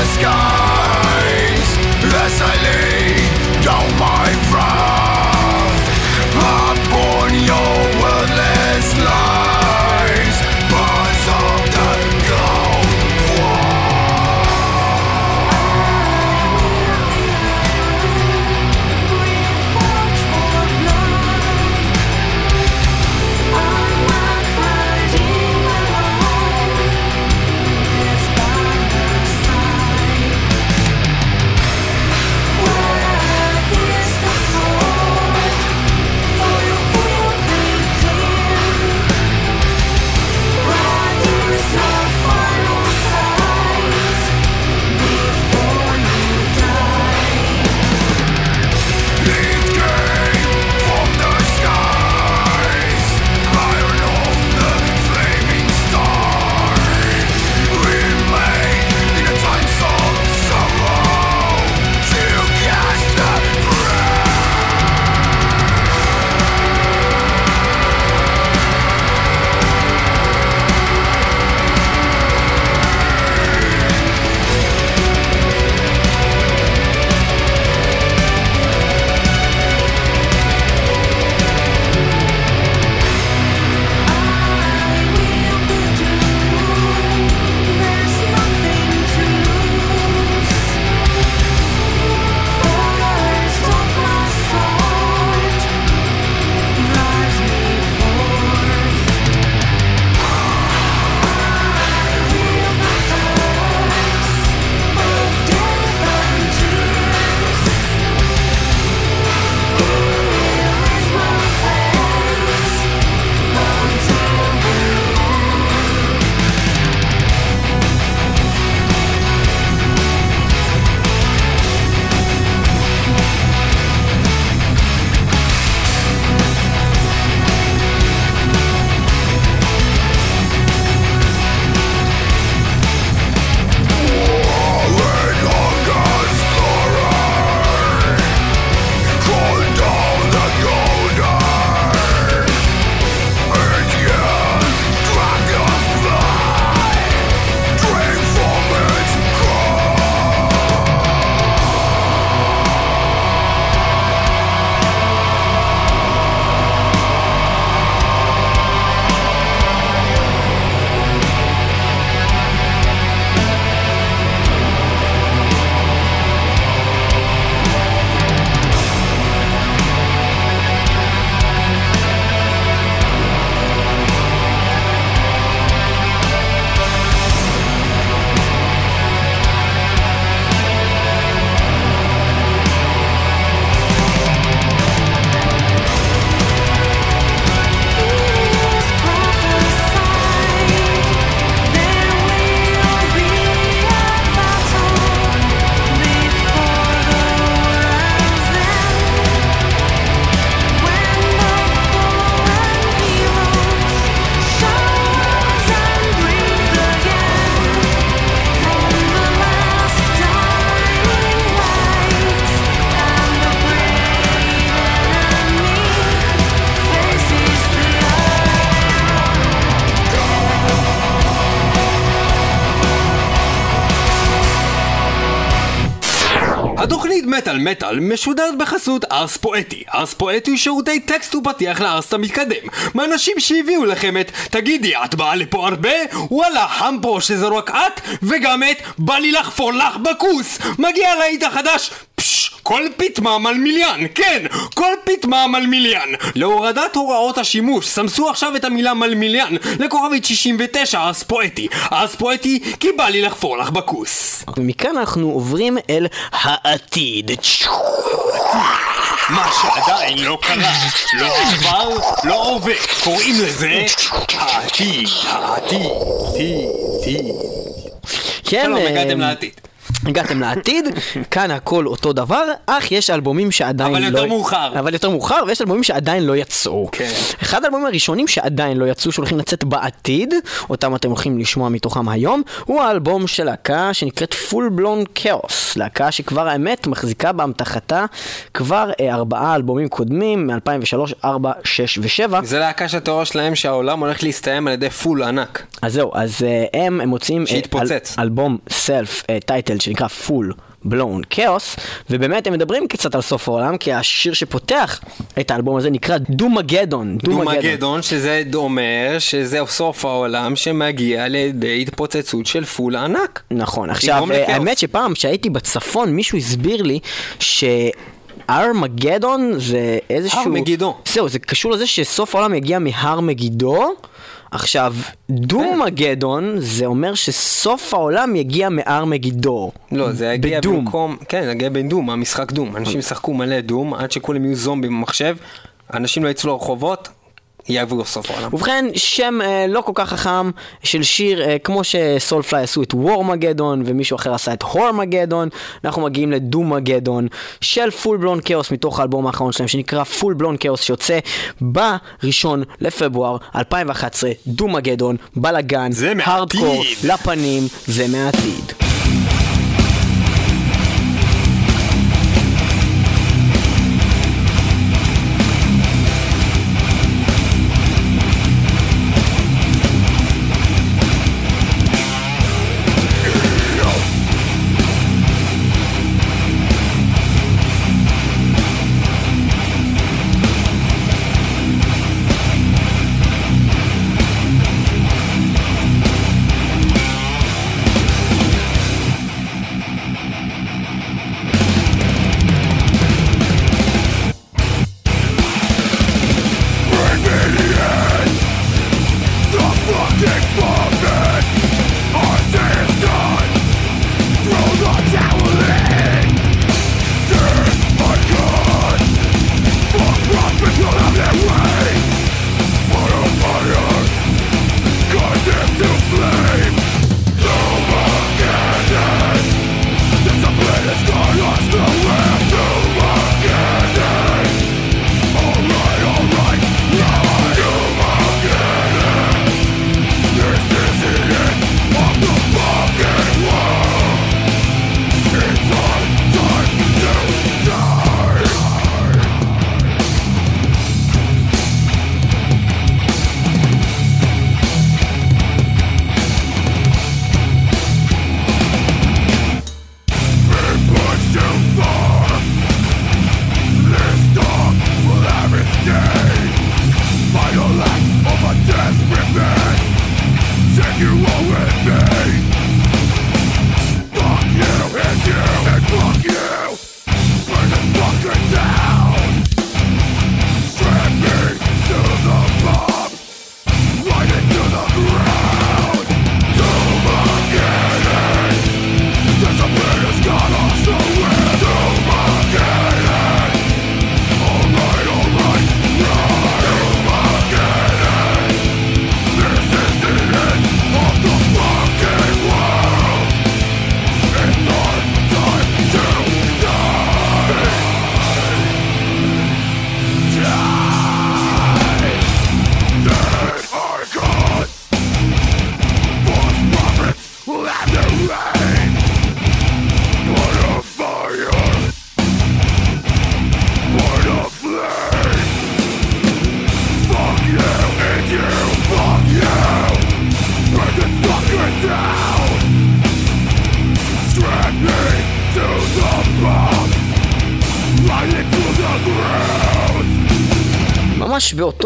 Speaker 7: the
Speaker 3: sky מטאל מטאל משודרת בחסות ארס פואטי. ארס פואטי הוא שירותי טקסט ופתיח לארס המתקדם. מאנשים שהביאו לכם את תגידי, את באה לפה הרבה? וואלה, חם פה שזה רק את, וגם את בא לי לחפור לך בכוס. מגיע להיט החדש, כל פיטמם על מיליון, כן, כל פיטמם על מיליון. להורדת הוראות השימוש, סמסו עכשיו את המילה מלמיליאן לכוכבית 69 ארס פואטי. ארס פואטי כי בא לי לחפור לך בכוס.
Speaker 2: ומכאן אנחנו עוברים אל העתיד.
Speaker 3: מה שעדיין לא קרה, לא עבר, לא הווה, קוראים לזה העתיד, העתיד, עתיד, עתיד.
Speaker 2: כן,
Speaker 3: שלום,
Speaker 2: אה,
Speaker 3: הגעתם לעתיד.
Speaker 2: הגעתם לעתיד, כאן הכל אותו דבר, אך יש אלבומים שעדיין
Speaker 3: אבל
Speaker 2: לא...
Speaker 3: יותר מאוחר.
Speaker 2: אבל יותר מאוחר, ויש אלבומים שעדיין לא יצאו.
Speaker 3: כן.
Speaker 2: אחד האלבומים הראשונים שעדיין לא יצאו, שהולכים לצאת בעתיד, אותם אתם הולכים לשמוע מתוכם היום, הוא האלבום של להקה שנקראת Full Blown Chaos. להקה שכבר האמת מחזיקה באמתחתה כבר אה, ארבעה אלבומים קודמים, מ-2003, 4, 6 ו-7.
Speaker 3: זה להקה שהתיאוריה שלהם שהעולם הולך להסתיים על ידי פול ענק.
Speaker 2: אז זהו, אז אה, הם, הם מוצאים אה,
Speaker 3: שהתפוצץ.
Speaker 2: אל, אלבום self title שנקרא Full Blown Chaos, ובאמת הם מדברים קצת על סוף העולם, כי השיר שפותח את האלבום הזה נקרא Doomageddon.
Speaker 3: Doomageddon, שזה אומר שזה סוף העולם שמגיע לידי התפוצצות של פול ענק.
Speaker 2: נכון, עכשיו, אה. האמת שפעם שהייתי בצפון, מישהו הסביר לי ש... ארמגדון זה איזשהו...
Speaker 3: הר מגידו.
Speaker 2: זהו, זה קשור לזה שסוף העולם יגיע מהר מגידו. עכשיו, דומגדון זה אומר שסוף העולם יגיע מהר מגידו.
Speaker 3: לא, זה יגיע
Speaker 2: בדום.
Speaker 3: במקום, כן, זה יגיע בדום, המשחק דום. אנשים ישחקו מלא דום עד שכולם יהיו זומבים במחשב, אנשים לא יצאו לרחובות, יעברו סוף העולם.
Speaker 2: ובכן, שם אה, לא כל כך חכם של שיר, אה, כמו ש Soulfly עשו את Warmageddon, ומישהו אחר עשה את Whoremageddon, אנחנו מגיעים ל Doomageddon של Full Blown Chaos מתוך האלבום האחרון שלהם, שנקרא Full Blown Chaos, שיוצא בראשון לפברואר 2011, Doomageddon, בלאגן. הארדקור, לפנים, זה מהעתיד.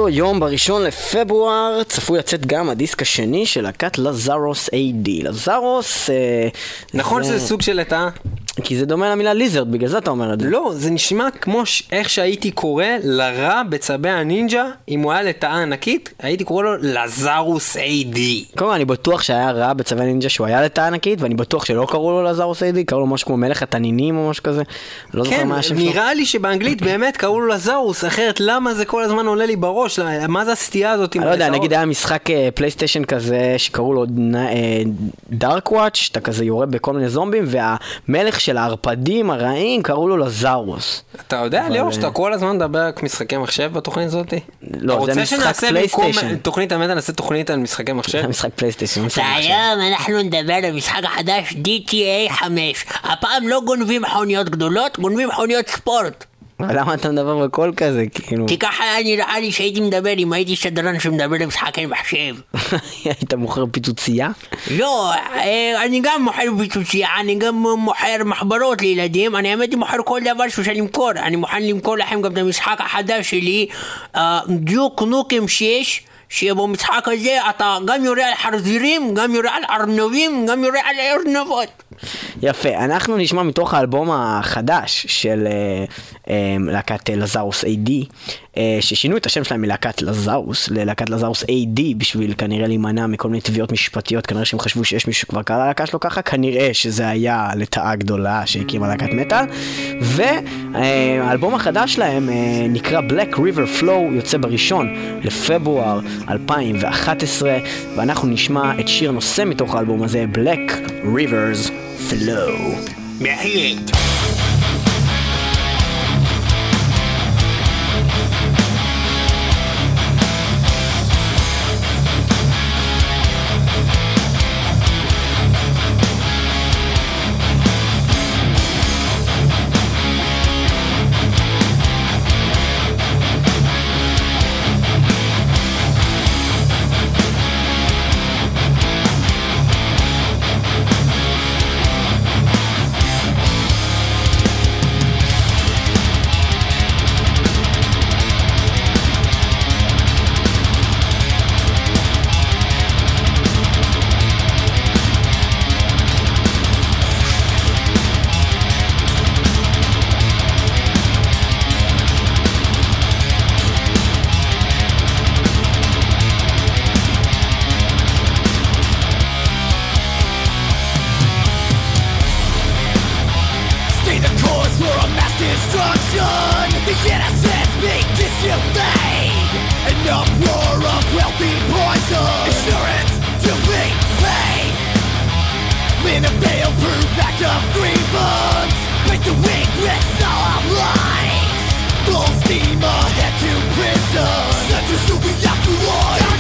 Speaker 2: באותו יום, בראשון לפברואר, צפוי לצאת גם הדיסק השני של להקת AD. לזרוס... אה,
Speaker 8: נכון שזה סוג של לטאה?
Speaker 2: כי זה דומה למילה ליזרד, בגלל זה אתה אומר את זה.
Speaker 8: לא, זה נשמע כמו ש... איך שהייתי קורא לרע בצבי הנינג'ה, אם הוא היה לטאה ענקית, הייתי קורא לו לזרוס AD.
Speaker 2: קודם כל אני בטוח שהיה רע בצווי נינג'ה שהוא היה לטאה ענקית, ואני בטוח שלא קראו לו לזרוס AD, קראו לו משהו כמו מלך התנינים או משהו כזה. לא זוכר
Speaker 8: כן,
Speaker 2: מה השם שלו.
Speaker 8: נראה לי שבאנגלית באמת קראו לו Lazarus, אחרת למה זה כל הזמן עולה לי בראש? למה- מה זה הסטייה הזאת עם
Speaker 2: אני לא יודע? נגיד היה משחק אה, PlayStation כזה שקראו לו Dark Watch, שאתה כזה יורה בכל מיני זומבים, והמלך של הערפדים הרעים קראו לו Lazarus.
Speaker 8: אתה יודע,
Speaker 2: אבל,
Speaker 8: ליאור,
Speaker 2: אה,
Speaker 8: שאתה כל הזמן מדבר רק משחקי מחשב בתוכנית הזאת?
Speaker 2: לא, זה משחק PlayStation.
Speaker 8: תוכנית הבאה נעשה תוכנית על משחקי מחשב?
Speaker 2: זה משחק PlayStation.
Speaker 3: והיום אנחנו נדבר על המשחק החדש GTA 5. הפעם לא גונבים מכוניות גדולות, גונבים מכוניות ספורט.
Speaker 2: למה אתה מדבר בקול כזה, כאילו?
Speaker 3: כי ככה היה נראה לי שהייתי מדבר אם הייתי שדרן שמדבר למשחקי מחשב.
Speaker 2: היית מוכר פיצוצייה?
Speaker 3: לא, אה, אני גם מוכר פיצוצייה, אני גם מוכר מחברות לילדים, אני האמת מוכר כל דבר שאפשר למכור. אני מוכן למכור לכם גם את המשחק החדש שלי, דיוק נוקם 6. שבמשחק הזה אתה גם יורה על חרזירים, גם יורה על ארנבים, גם יורה על ארנבות.
Speaker 2: יפה, אנחנו נשמע מתוך האלבום החדש של אה, אה, להקת לזרוס AD, אה, ששינו את השם שלהם מלהקת לזרוס ללהקת לזרוס AD בשביל כנראה להימנע מכל מיני תביעות משפטיות, כנראה שהם חשבו שיש מישהו שכבר קרא ללהקה שלו ככה, כנראה שזה היה לטאה גדולה שהקימה להקת מטאל, והאלבום החדש שלהם אה, נקרא Black River Flow, יוצא בראשון לפברואר 2011, ואנחנו נשמע את שיר נושא מתוך האלבום הזה, Black Rivers Flow.
Speaker 3: בהחלט.
Speaker 7: A mass destruction. The innocent being disobeyed. An uproar of wealthy poison. Insurance to be paid. In a fail-proof act of grievance. Make the weakness all our lives. Full steam ahead to prison. Sentence to the afterlife.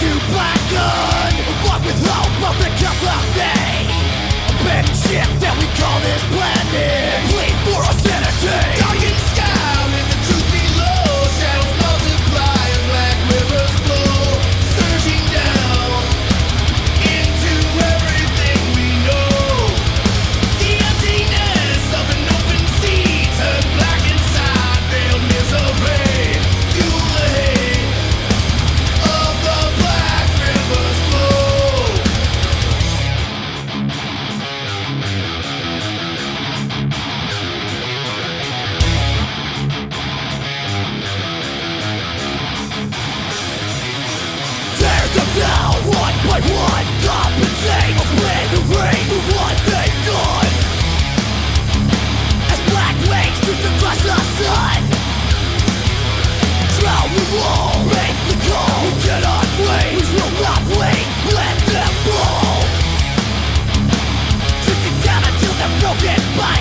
Speaker 7: to black gun. Along with hope of the cup of me A big ship that we call this
Speaker 9: place. broken
Speaker 3: by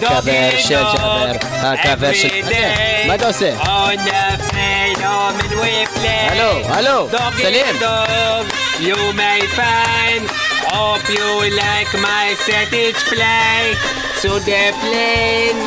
Speaker 2: כמון,
Speaker 3: של
Speaker 2: ג'אבר, הקאבר של- מה אתה עושה? הלו, הלו, סלים.
Speaker 3: you may find hope you like my each play to the plane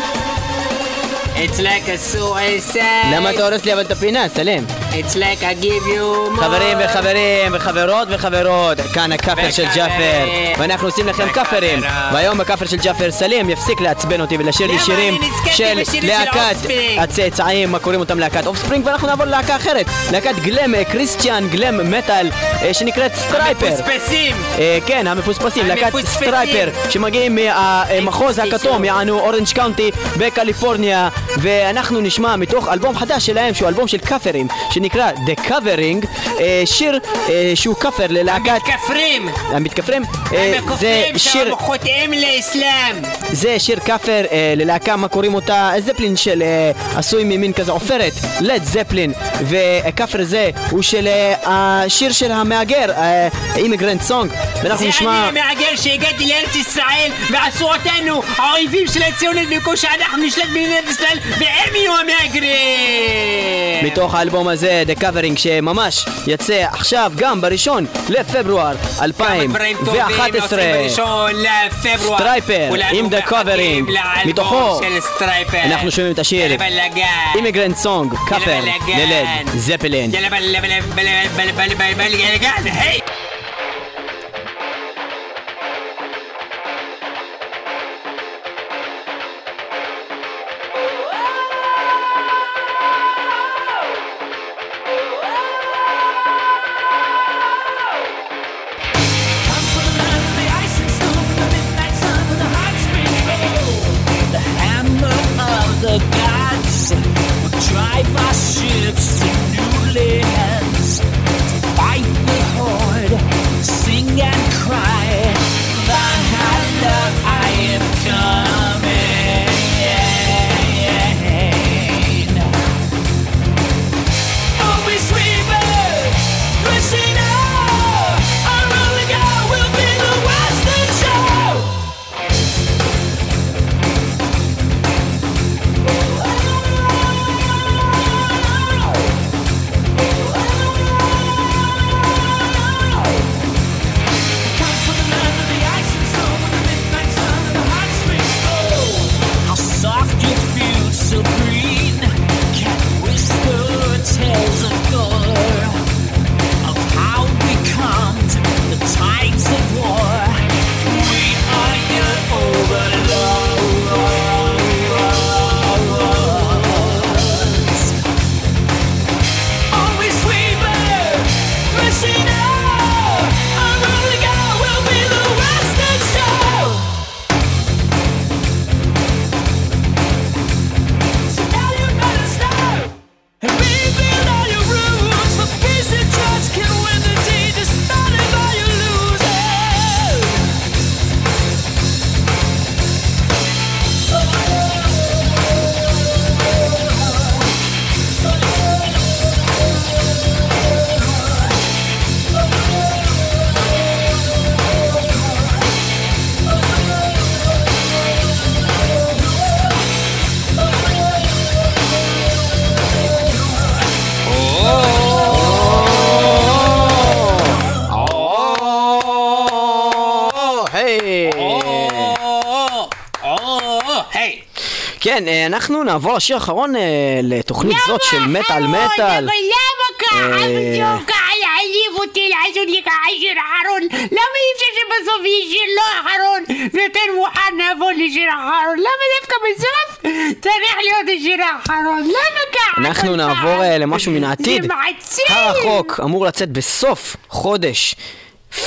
Speaker 3: It's like a suicide
Speaker 2: למה אתה הורס לי אבל את הפינה, סלים?
Speaker 3: It's like I give you more
Speaker 2: חברים וחברים וחברות וחברות, כאן הכאפר של. ג'אפר ואנחנו עושים לכם
Speaker 3: קאברים.
Speaker 2: והיום הקאבר של ג'אפר סלים יפסיק לעצבן אותי ולשיר לי? שירים של להקת. הצאצאים, מה קוראים אותם להקת Offspring ואנחנו נעבור ללהקה אחרת, להקת glam אה, Christian glam metal אה, שנקראת Stryper
Speaker 3: מפוספסים
Speaker 2: אה, כן, המפוספסים, להקת
Speaker 3: המפוספסים.
Speaker 2: Stryper שמגיעים מהמחוז הכתום, יענו Orange County בקליפורניה ואנחנו נשמע מתוך אלבום חדש שלהם שהוא אלבום של קאברים שנקרא The Covering אה, שיר אה, שהוא כאפר ללהקת
Speaker 3: כפרים
Speaker 2: המתכפרים אה,
Speaker 3: הם
Speaker 2: זה
Speaker 3: כופרים
Speaker 2: שיר
Speaker 3: שהם חוטאים לאסלאם!
Speaker 2: זה שיר כאפר אה, ללהקה מה קוראים אותה? זפלין של אה, עשוי ממין כזה עופרת לד זפלין וכאפר זה הוא של השיר של המהגר אימיגרנט סונג ואנחנו
Speaker 3: זה
Speaker 2: נשמע
Speaker 3: אני המהגר שהגעתי לארץ ישראל ועשו אותנו האויבים של הציונות במקום שאנחנו נשלט במדינת ישראל והם יהיו המהגרים
Speaker 2: מתוך האלבום הזה, The Covering, שממש יצא עכשיו גם בראשון לפברואר
Speaker 3: דברים טובים
Speaker 2: 2011.
Speaker 3: יוצאים בראשון לפברואר Stryper,
Speaker 2: עם The Covering. מתוכו אנחנו שומעים את השיר Immigrant Song,
Speaker 3: בלגן.
Speaker 10: ל
Speaker 2: Led Zeppelin. אנחנו נעבור לשיר האחרון אה, לתוכנית זאת של מטאל מטאל.
Speaker 10: ככה?
Speaker 2: אה,
Speaker 10: להעליב אותי, לעשות לי ככה שיר אחרון? למה אי אפשר שבסוף יהיה שיר לא אחרון? ויותר מוכן נעבור לשיר אחרון? למה דווקא בסוף צריך להיות השיר האחרון? למה ככה?
Speaker 2: אנחנו נעבור? אה, למשהו מן העתיד.
Speaker 10: זה מעציב!
Speaker 2: הרחוק אמור לצאת בסוף חודש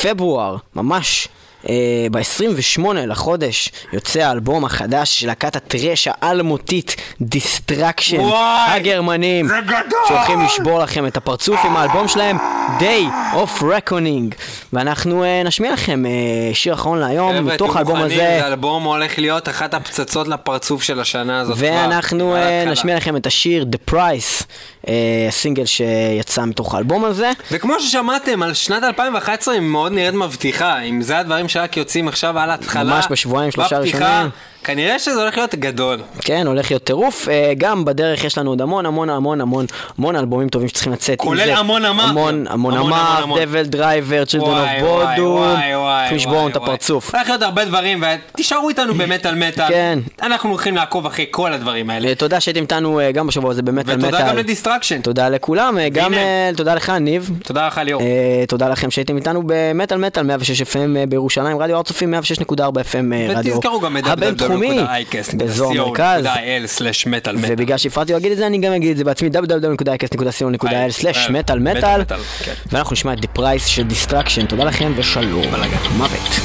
Speaker 2: פברואר, ממש. אה, ב-28 לחודש יוצא האלבום החדש של להקת ה thrash האלמותית
Speaker 11: Destruction
Speaker 2: הגרמנים
Speaker 11: זה גדול!
Speaker 2: שהולכים לשבור לכם את הפרצוף עם האלבום שלהם Day of Reckoning ואנחנו אה, נשמיע לכם אה, שיר אחרון להיום
Speaker 3: חבר'ה,
Speaker 2: מתוך האלבום
Speaker 3: מוכנים,
Speaker 2: הזה
Speaker 3: זה אלבום הולך להיות אחת הפצצות לפרצוף של השנה הזאת.
Speaker 2: ואנחנו
Speaker 3: קלה.
Speaker 2: נשמיע לכם את השיר The Price, הסינגל שיצא מתוך האלבום הזה.
Speaker 3: וכמו ששמעתם, על שנת 2011 היא מאוד נראית מבטיחה. אם זה הדברים שרק יוצאים עכשיו על ההתחלה,
Speaker 2: ממש בשבועיים, שלושה
Speaker 3: בפתיחה,
Speaker 2: ראשונים.
Speaker 3: כנראה שזה הולך להיות גדול.
Speaker 2: כן, הולך להיות טירוף. אה, גם בדרך יש לנו עוד המון המון המון המון המון אלבומים טובים שצריכים לצאת.
Speaker 3: כולל Amon Amarth.
Speaker 2: המון
Speaker 3: Amon Amarth.
Speaker 2: DevilDriver, Children of Bodom.
Speaker 3: וואי,
Speaker 2: צריכים לשבור לנו את הפרצוף.
Speaker 3: הולך להיות הרבה דברים, ותישארו איתנו במטאל מטאל.
Speaker 2: כן.
Speaker 3: אנחנו הולכים לעקוב אחרי כל הדברים האלה.
Speaker 2: תודה שהייתם איתנו אה, גם בשבוע הזה במטאל מטאל.
Speaker 3: ותודה גם ל Destruction.
Speaker 2: תודה לכולם, אה, גם תודה לך ניב.
Speaker 3: תודה לך ליאור.
Speaker 2: תודה לכם שהייתם איתנו במטאל מטאל 106 FM בירושלים, רדיו הר צופים 106.4 FM רדיו
Speaker 3: ותזכרו גם את
Speaker 2: הבינתחומי באזור
Speaker 3: מטאל.
Speaker 2: ובגלל שהפרעתי להגיד את זה אני גם אגיד את זה בעצמי www.icast.co.il/מטאל מטאל
Speaker 3: כן.
Speaker 2: ואנחנו נשמע את The Price של Distraction תודה לכם ושלום. מוות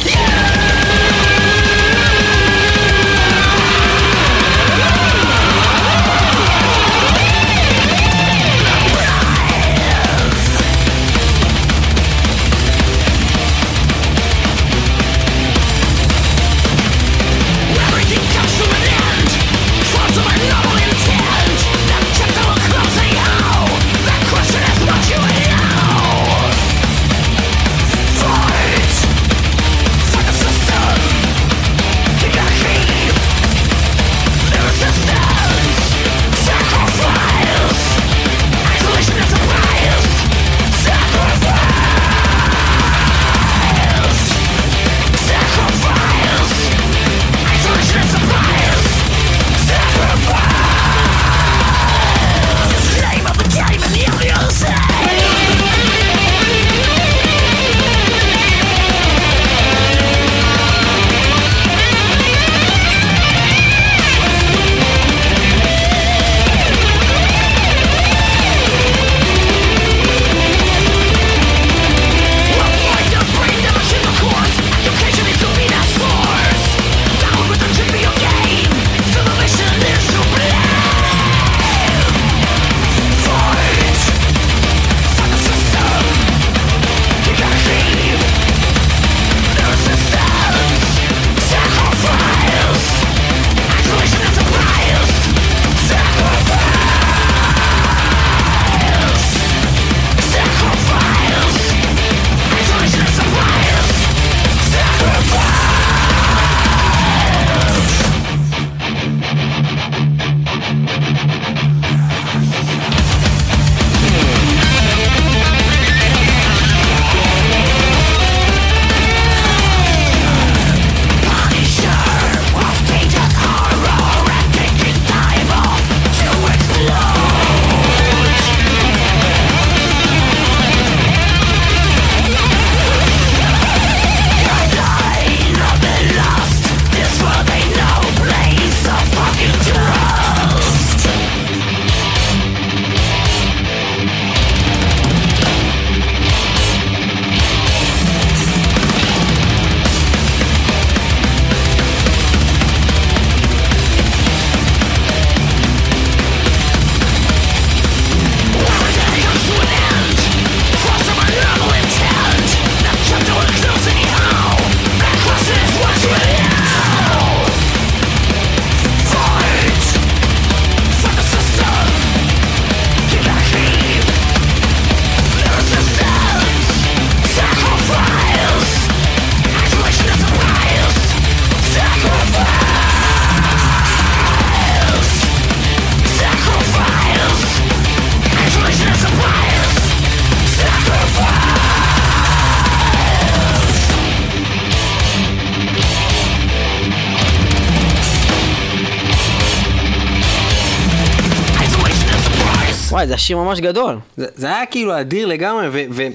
Speaker 2: זה השיר ממש גדול.
Speaker 12: זה, זה היה כאילו אדיר לגמרי, ו-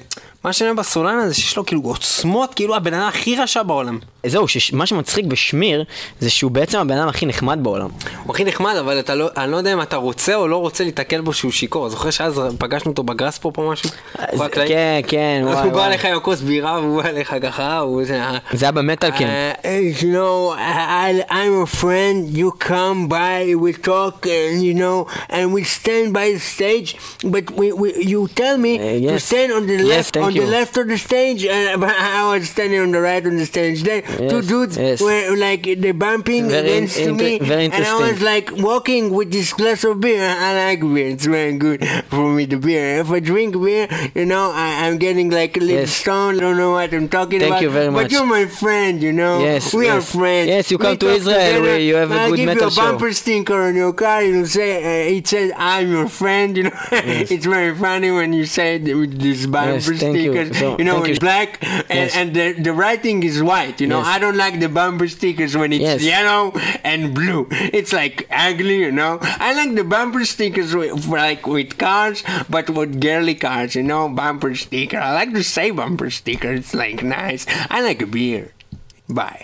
Speaker 12: ומה שאני אוהב בסולן הזה, שיש לו כאילו עוצמות, כאילו הבן אדם הכי רשע בעולם.
Speaker 2: זהו, שמה שמצחיק בשמיר, זה שהוא בעצם הבן אדם הכי נחמד בעולם.
Speaker 12: הוא הכי נחמד, אבל אתה לא, אני לא יודע אם אתה רוצה או לא רוצה להתקל בו שהוא שיכור. זוכר שאז פגשנו אותו בגראס פה או משהו?
Speaker 2: זה- כן, כן,
Speaker 12: אז
Speaker 2: וואי,
Speaker 12: הוא בא
Speaker 2: וואי.
Speaker 12: אליך עם הכוס בירה והוא בא אליך ככה, הוא זה...
Speaker 2: היה במטאל.
Speaker 3: Uh, hey, you know, I'm a friend. You come by, we talk, and you know, and we stand by the stage. But we, we you tell me to
Speaker 2: yes.
Speaker 3: stand on the left,
Speaker 2: thank
Speaker 3: on the left of the stage, and I was standing on the right of the stage. Then two dudes
Speaker 2: yes.
Speaker 3: were like they bumping
Speaker 2: Very
Speaker 3: against to
Speaker 2: inter-
Speaker 3: me,
Speaker 2: very
Speaker 3: and I was like walking with this glass of beer. I like beer; it's very good for me. The beer. If I drink beer, you know, I, I'm getting like a little
Speaker 2: Yes.
Speaker 3: stoned. I don't know what I'm talking
Speaker 2: Thank
Speaker 3: about.
Speaker 2: you very much.
Speaker 3: But you're my friend, you know.
Speaker 2: Yes,
Speaker 3: we are friends.
Speaker 2: Yes, you
Speaker 3: We
Speaker 2: come to Israel,
Speaker 3: together.
Speaker 2: we- you have a
Speaker 3: I'll
Speaker 2: good
Speaker 3: give you a
Speaker 2: show.
Speaker 3: bumper sticker on your car. You'll say uh, it says I'm your friend. You know, it's very funny when you say it with this bumper
Speaker 2: thank you.
Speaker 3: you know, it's
Speaker 2: you.
Speaker 3: black and,
Speaker 2: Yes.
Speaker 3: and the the writing is white. You know,
Speaker 2: Yes.
Speaker 3: I don't like the bumper stickers when it's
Speaker 2: Yes.
Speaker 3: yellow and blue. It's like ugly. You know, I like the bumper stickers with, like with cars, but with girly cars. You know, bumper sticker. I like to say bumper sticker. It's like nice. I like a beer. Bye.